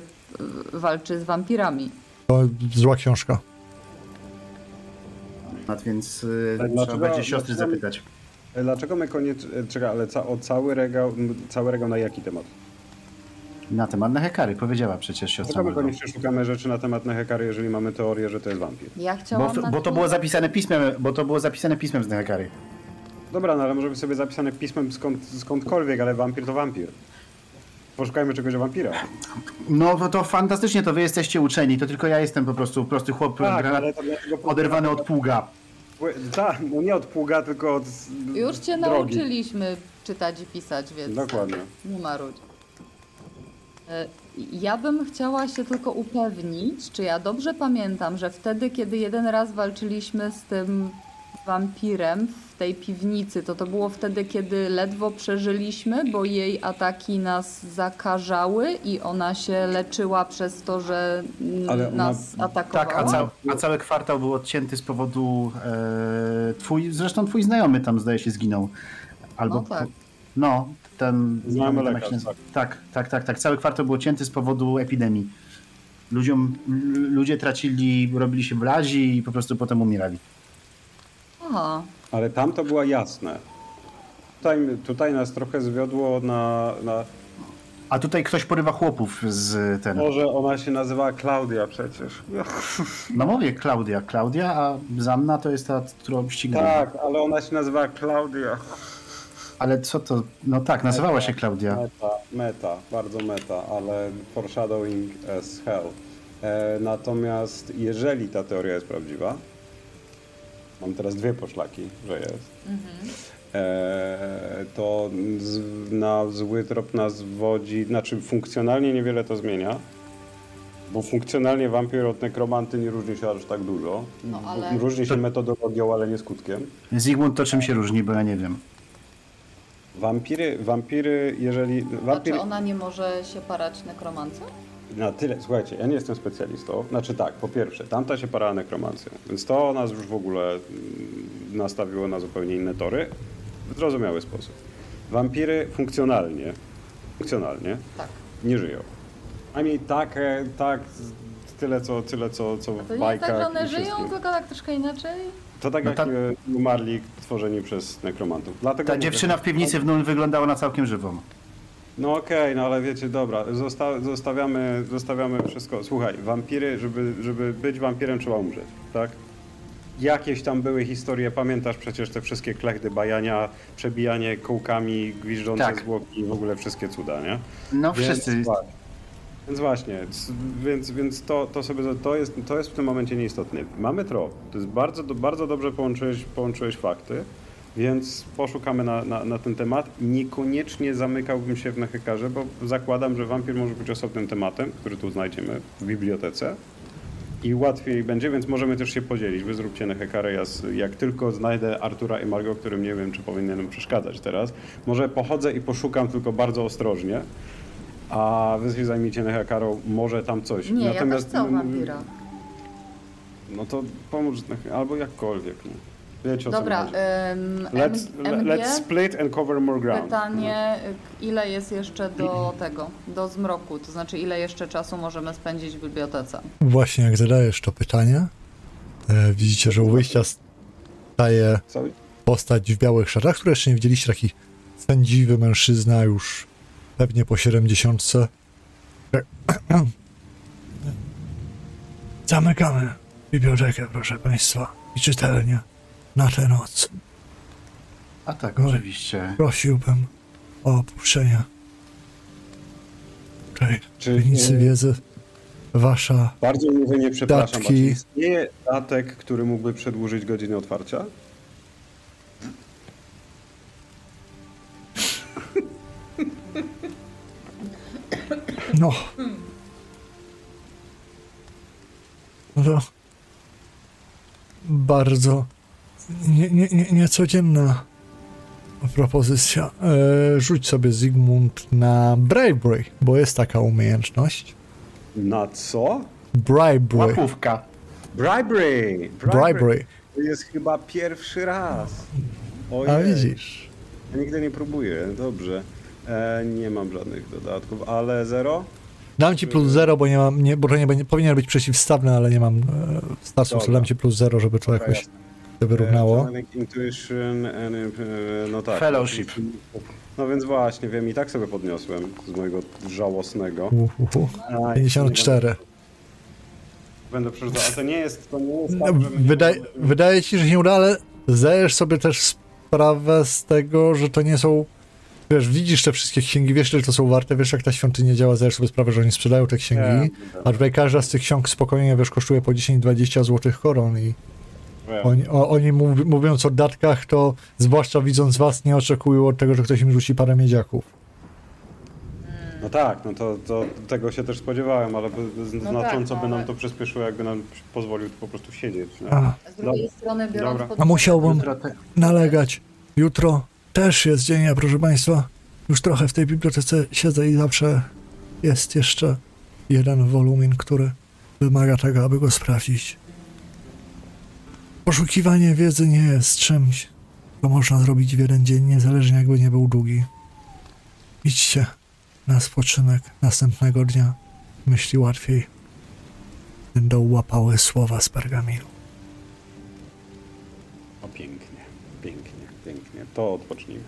walczy z wampirami. To zła książka. A Więc y, Tak, trzeba dlaczego- będzie siostry dlaczego- zapytać. E, Dlaczego my koniecznie... Czekaj, ale ca, o cały regał, cały regał na jaki temat? Na temat Nehekary, powiedziała przecież siostra. Dlaczego my Margo. koniecznie szukamy rzeczy na temat Nehekary, jeżeli mamy teorię, że to jest wampir? Ja Bo, chciałam. bo to było zapisane pismem, bo to było zapisane pismem z Nehekary. Dobra, no ale może być sobie zapisane pismem skąd, skądkolwiek, ale wampir to wampir. Poszukajmy czegoś o wampira. No to, to fantastycznie, to wy jesteście uczeni, to tylko ja jestem po prostu prosty chłop, Tak, granat, ale to dlatego... oderwany od pługa. Tak, no nie od pługa, tylko od Już cię drogi. nauczyliśmy czytać i pisać, więc. Dokładnie. Nie marudź. E, Ja bym chciała się tylko upewnić, czy ja dobrze pamiętam, że wtedy, kiedy jeden raz walczyliśmy z tym wampirem w tej piwnicy, to to było wtedy, kiedy ledwo przeżyliśmy, bo jej ataki nas zakażały i ona się leczyła przez to, że Ale ona- nas atakowała. Tak, a, ca, a cały kwartał był odcięty z powodu. E, twój, zresztą twój znajomy tam zdaje się zginął. Albo. No tak. No, ten. jak lekarz, się nazywa. Tak, tak, tak, tak. Cały kwartał był odcięty z powodu epidemii. Ludziom, ludzie tracili, robili się blazi i po prostu potem umierali. Aha. Ale tam to było jasne. Tutaj, tutaj nas trochę zwiodło na, na... A tutaj ktoś porywa chłopów z ten. Może ona się nazywała Klaudia przecież. No mówię Klaudia. Klaudia, a Zanna to jest ta, którą ścigamy. Tak, ale ona się nazywała Klaudia. Ale co to? No tak, nazywała się Klaudia. Meta, meta, bardzo meta, ale foreshadowing as hell. E, natomiast jeżeli ta teoria jest prawdziwa, mam teraz dwie poszlaki, że jest, e, to z, na zły trop nas wodzi, znaczy funkcjonalnie niewiele to zmienia, bo funkcjonalnie wampir od nekromanty nie różni się aż tak dużo. No, ale- Różni się metodologią, ale nie skutkiem. Zygmunt to czym się różni, bo ja nie wiem. Wampiry, wampiry, jeżeli... A Wampir, czy ona nie może się parać nekromancją? Na tyle, słuchajcie, ja nie jestem specjalistą. Znaczy tak, po pierwsze, tamta się parała nekromancją, więc to nas już w ogóle mm, nastawiło na zupełnie inne tory w zrozumiały sposób. Wampiry funkcjonalnie, funkcjonalnie Tak. nie żyją. A mniej tak, tak, tyle co, tyle co, co A w to nie jest bajkach tak, że one żyją, wszystkim. tylko tak troszkę inaczej? To tak No jak ta- e, umarli tworzeni przez nekromantów. Dlatego Ta mówię, dziewczyna w piwnicy w Nul wyglądała na całkiem żywą. No okej, no ale wiecie, dobra, zosta zostawiamy, zostawiamy wszystko. Słuchaj, wampiry, żeby, żeby być wampirem trzeba umrzeć, tak? Jakieś tam były historie, pamiętasz przecież te wszystkie klechdy bajania, przebijanie kołkami, gwiżdżące Tak. zwłoki i w ogóle wszystkie cuda, nie? No Więc wszyscy. Więc właśnie, więc, więc to, to sobie to jest, to jest w tym momencie nieistotne. Mamy trop. To jest bardzo, bardzo dobrze połączyłeś, połączyłeś fakty, więc poszukamy na, na, na ten temat. Niekoniecznie zamykałbym się w Nehekarze, bo zakładam, że wampir może być osobnym tematem, który tu znajdziemy w bibliotece. I łatwiej będzie, więc możemy też się podzielić. Wy zróbcie Nehekarę, ja z- jak tylko znajdę Artura i Margo, którym nie wiem, czy powinienem przeszkadzać teraz, może pochodzę i poszukam tylko bardzo ostrożnie, a wy się zajmijcie Nehekarą, może tam coś. Nie, ja Natomiast, też chcę no, wampira. No to pomóż, albo jakkolwiek. No. Wiecie Dobra, ym, Let's, MG, let's split and cover more ground. pytanie, y, ile jest jeszcze do tego, do zmroku? To znaczy, ile jeszcze czasu możemy spędzić w bibliotece? Właśnie jak zadajesz to pytanie, e, widzicie, że u wyjścia staje postać w białych szatach, które jeszcze nie widzieliście, taki sędziwy mężczyzna już pewnie po 70. Zamykamy bibliotekę, proszę państwa, i czytelnię na tę noc. A tak, No. oczywiście. Prosiłbym o opuszczenie tej Czy, piwnicy wiedzy. Wasza Bardzo nie przepraszam, a czy Datki. istnieje datek, który mógłby przedłużyć godzinę otwarcia? No. No to bardzo nie, nie, nie, niecodzienna propozycja. E, rzuć sobie Zygmunt na Bravery, bo jest taka umiejętność. Na co? Bribery. Łapówka. Bribery! Bribery. To jest chyba pierwszy raz. A Ojej. widzisz. Ja nigdy nie próbuję, dobrze. E, nie mam żadnych dodatków, ale zero? Dam ci plus 0, bo nie mam, nie, bo nie będzie, powinien być przeciwstawny, ale nie mam e, statów, to Dobra. dam ci plus 0, żeby to Dobra, jakoś jasne. się wyrównało. E, Intuition, and, e, no tak. Fellowship. No więc właśnie, wiem, i tak sobie podniosłem z mojego żałosnego. A, 54. Będę przeczytał, a to nie jest, to nie jest No, tak, że my nie Wydaje, wydaje ci, że się nie uda, ale zdajesz sobie też sprawę z tego, że to nie są. Wiesz, widzisz te wszystkie księgi, wiesz, ile to są warte, wiesz, jak ta świątynia działa, zdajesz sobie sprawę, że oni sprzedają te księgi. Nie, A tutaj każda z tych ksiąg spokojnie, wiesz, kosztuje po 10-20 złotych koron i oni, o, oni mów, mówiąc o datkach, to zwłaszcza widząc was, nie oczekują od tego, że ktoś im rzuci parę miedziaków. No tak, no to, to tego się też spodziewałem, ale No znacząco tak, by no nam to przyspieszyło, jakby nam pozwolił tu po prostu siedzieć. Nie? A, Z drugiej Dobra. strony, biorąc Dobra. pod a musiałbym nalegać. Jutro też jest dzień, a proszę Państwa. Już trochę w tej bibliotece siedzę i zawsze jest jeszcze jeden wolumin, który wymaga tego, aby go sprawdzić. Poszukiwanie wiedzy nie jest czymś, co można zrobić w jeden dzień, niezależnie jakby nie był długi. Idźcie na spoczynek następnego dnia. Myśli łatwiej będą łapały słowa z pergaminu. To odpocznijmy.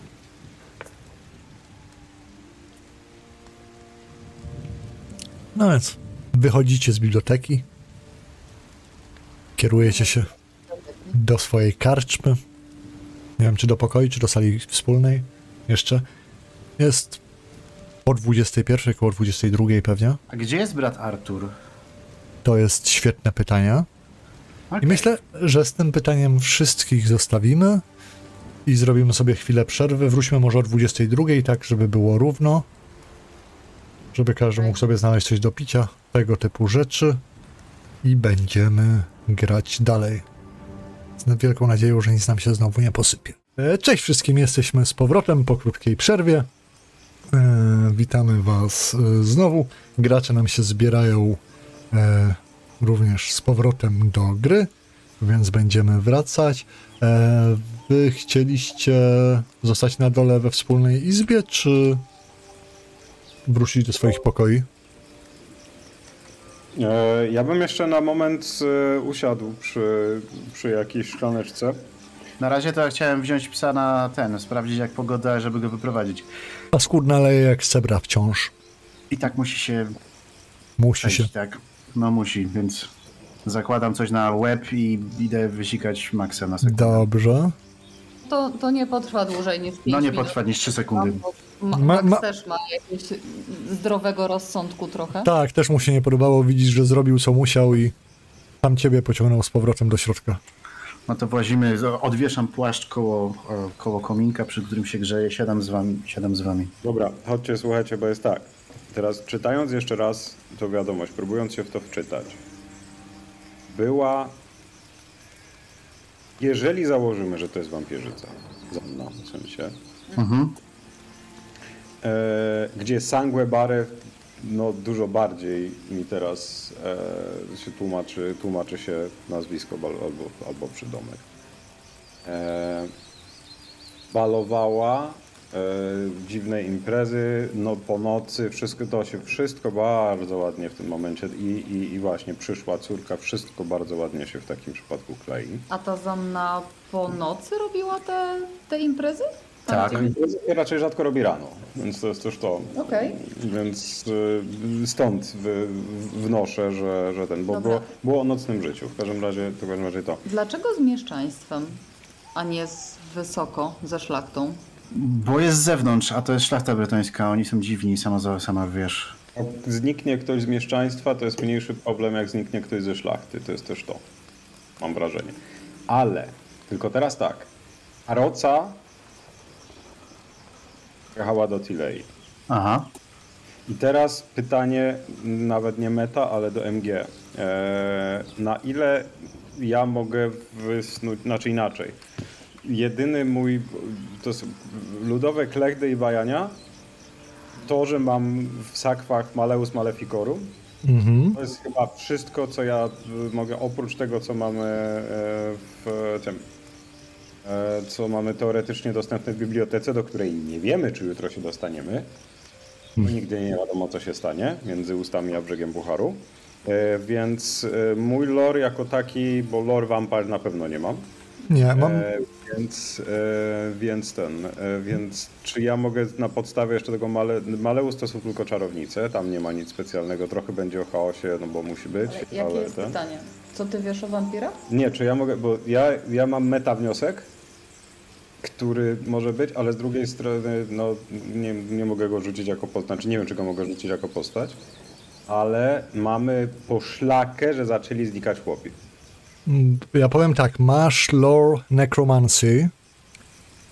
No więc wychodzicie z biblioteki, kierujecie się do swojej karczmy. Nie wiem, czy do pokoju, czy do sali wspólnej jeszcze. Jest po 21, koło 22 pewnie. A gdzie jest brat Artur? To jest świetne pytanie. I Okej. myślę, że z tym pytaniem wszystkich zostawimy i zrobimy sobie chwilę przerwy. Wróćmy może o 22, tak, żeby było równo. Żeby każdy mógł sobie znaleźć coś do picia, tego typu rzeczy. I będziemy grać dalej. Z wielką nadzieją, że nic nam się znowu nie posypie. E, Cześć wszystkim, jesteśmy z powrotem po krótkiej przerwie. E, witamy Was e, znowu. Gracze nam się zbierają również z powrotem do gry, więc będziemy wracać. E, wy chcieliście zostać na dole we wspólnej izbie, czy wrócić do swoich pokoi? E, ja bym jeszcze na moment e, usiadł przy, przy jakiejś szklaneczce. Na razie to ja chciałem wziąć psa na ten, sprawdzić jak pogoda, żeby go wyprowadzić. Paskudna leje jak zebra wciąż. I tak musi się Musi przejść, się. tak. No musi, więc zakładam coś na łeb i idę wysikać Maxa na sekundę. Dobrze. To, to nie potrwa dłużej niż 5 No nie minut. potrwa niż 3 sekundy. Ma, Ma- Max ma- też ma jakiegoś zdrowego rozsądku trochę. Tak, też mu się nie podobało. Widzisz, że zrobił co musiał i tam ciebie pociągnął z powrotem do środka. No to włazimy, odwieszam płaszcz koło, e, koło kominka, przy którym się grzeje, siadam z wami. Siadam z wami. Dobra, chodźcie, słuchajcie, bo jest tak. Teraz czytając jeszcze raz tą wiadomość, próbując się w to wczytać, była. Jeżeli założymy, że to jest wampirzyca, no, w sensie, Mhm. e, gdzie sangue bare no dużo bardziej mi teraz e, się tłumaczy, tłumaczy się nazwisko bal- albo, albo przydomek. E, balowała dziwne imprezy, no po nocy, wszystko to się wszystko bardzo ładnie w tym momencie i, i, i właśnie przyszła córka, wszystko bardzo ładnie się w takim przypadku klei. A ta Zanna po nocy robiła te, te imprezy? Tak. Te imprezy się raczej rzadko robi rano, więc to jest też to. Okej. Więc y, stąd wnoszę, że, że ten, bo Dobra. było, było o nocnym życiu. W każdym razie, w każdym razie to. Dlaczego z mieszczaństwem, a nie z wysoko, ze szlachtą? Bo jest z zewnątrz, a to jest szlachta bretońska, oni są dziwni, sama, sama wiesz. Jak zniknie ktoś z mieszczaństwa, to jest mniejszy problem, jak zniknie ktoś ze szlachty. To jest też to. Mam wrażenie. Ale, tylko teraz tak. Aroca jechała do Tilei. Aha. I teraz pytanie, nawet nie meta, ale do MG. Eee, na ile ja mogę wysnuć, znaczy inaczej. Jedyny mój, to jest ludowe klechdy i bajania, to, że mam w sakwach Maleus Maleficorum, Mhm. to jest chyba wszystko, co ja y, mogę, oprócz tego, co mamy e, w tym, e, co mamy teoretycznie dostępne w bibliotece, do której nie wiemy, czy jutro się dostaniemy, bo nigdy nie wiadomo, co się stanie między ustami a brzegiem Pucharu. E, Więc mój lore jako taki, bo lore vampire na pewno nie mam, Nie, mam. E, więc, e, więc ten, e, więc czy ja mogę na podstawie jeszcze tego Male, Maleus to są tylko czarownice, tam nie ma nic specjalnego, trochę będzie o chaosie, no bo musi być, Jakie ale jest ten. pytanie? Co ty wiesz o wampirach? Nie, czy ja mogę, bo ja, ja mam meta wniosek, który może być, ale z drugiej strony no, nie, nie mogę go rzucić jako postać, znaczy nie wiem, czy go mogę rzucić jako postać, ale mamy poszlakę, że zaczęli znikać chłopi. Ja powiem tak, masz lore necromancy,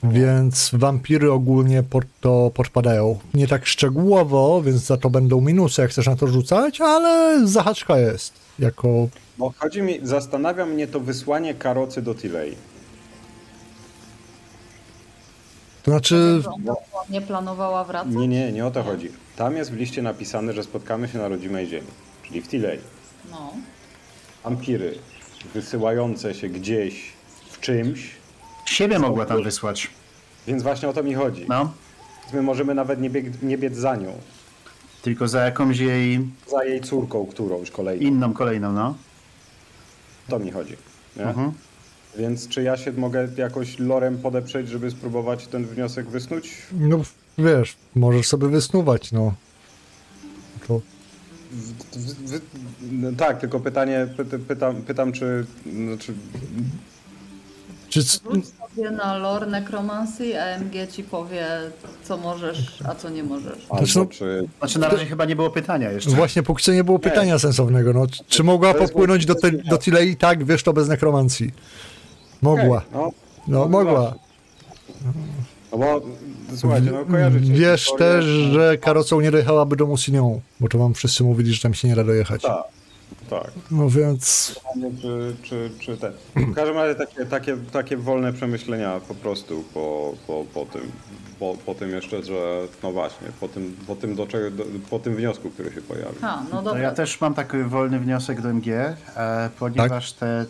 więc wampiry ogólnie pod to podpadają. Nie tak szczegółowo, więc za to będą minusy, jak chcesz na to rzucać, ale zahaczka jest. Jako. Bo chodzi mi, zastanawia mnie to wysłanie karocy do Tilei. To znaczy, nie planowała wracać? Nie, nie, nie o to chodzi. Tam jest w liście napisane, że spotkamy się na rodzimej ziemi, czyli w Tilei. No. Wampiry wysyłające się gdzieś w czymś, Siebie mogła tam wysłać. więc właśnie o to mi chodzi. No. My możemy nawet nie, bieg, nie biec za nią. Tylko za jakąś jej Za jej córką którąś kolejną. inną, kolejną, no. To mi chodzi. Nie? Mhm. Więc czy ja się mogę jakoś lorem podeprzeć, żeby spróbować ten wniosek wysnuć? No wiesz, możesz sobie wysnuwać, no. To no tak, tylko pytanie, py, pytam, pytam czy, znaczy, czy, Rzuć sobie na lore nekromancji, a MG ci powie, co możesz, a co nie możesz. albo Znaczy, no- czy... Znaczy na razie chyba nie było pytania jeszcze. właśnie póki co nie było pytania sensownego, no. Czy- Czy mogła To popłynąć do, te, do Tilei? Tak, wiesz to bez nekromancji. Mogła. Okej, no, No, mogła. no bo, słuchajcie, no kojarzycie Wiesz historię- też, że karocą nie dojechałaby do Musignon, bo to wam wszyscy mówili, że tam się nie da dojechać. Tak, tak. No więc Pytanie, Czy, czy, czy te. W każdym razie takie, takie, takie wolne przemyślenia po prostu po, po, po tym. Po, po tym jeszcze, że no właśnie, po tym, po tym, do czego, do, po tym wniosku, który się pojawił. Ha, no dobra. ja też mam taki wolny wniosek do MG, e, ponieważ te,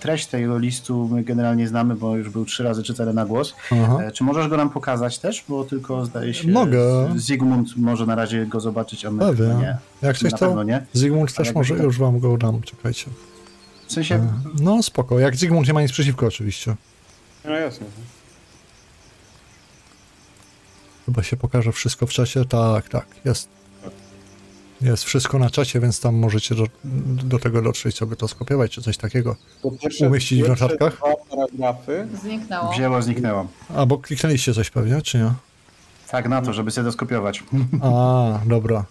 treść tego listu my generalnie znamy, bo już był trzy razy czytany na głos. E, czy możesz go nam pokazać też? Bo tylko zdaje się. Mogę. Zygmunt może na razie go zobaczyć, a my nie. Jak coś na to pewno nie. Zygmunt też może, to- już wam go dam, czekajcie. W sensie. No spoko, jak Zygmunt nie ma nic przeciwko oczywiście. No jasne. Chyba się pokaże wszystko w czacie. Tak, tak, jest. Jest wszystko na czacie, więc tam możecie do, do tego dotrzeć, sobie to skopiować, czy coś takiego. To pierwsze, Umieścić w notatkach? Dwa paragrafy. Zniknęło. Wzięło, zniknęło. Albo kliknęliście coś pewnie, czy nie? Tak, na to, żeby sobie to skopiować. A, dobra.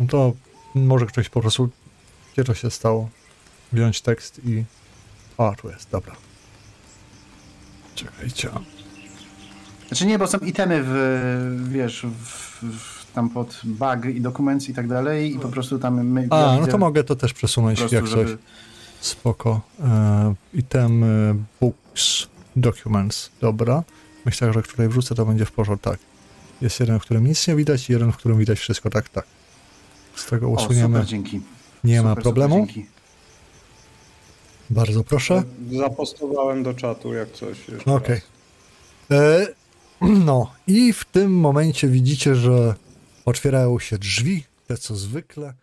No to może ktoś po prostu. Gdzie to się stało? Wziąć tekst i. A, tu jest, dobra. Czekajcie. Znaczy nie, bo są itemy w, wiesz, w, w, tam pod bug i dokumenty i tak dalej i po prostu tam my... A, ja no widzę to mogę to też przesunąć, prostu, jak coś. żeby- Spoko. E, item books, documents. Dobra. Myślę, że której wrzucę, to będzie w porządku. Tak. Jest jeden, w którym nic nie widać i jeden, w którym widać wszystko. Tak, tak. Z tego O, usuniemy. super, dzięki. nie ma Super, problemu. Super, dzięki. Bardzo proszę. Zapostowałem do czatu, jak coś Okej. E, No i w tym momencie widzicie, że otwierają się drzwi, te co zwykle.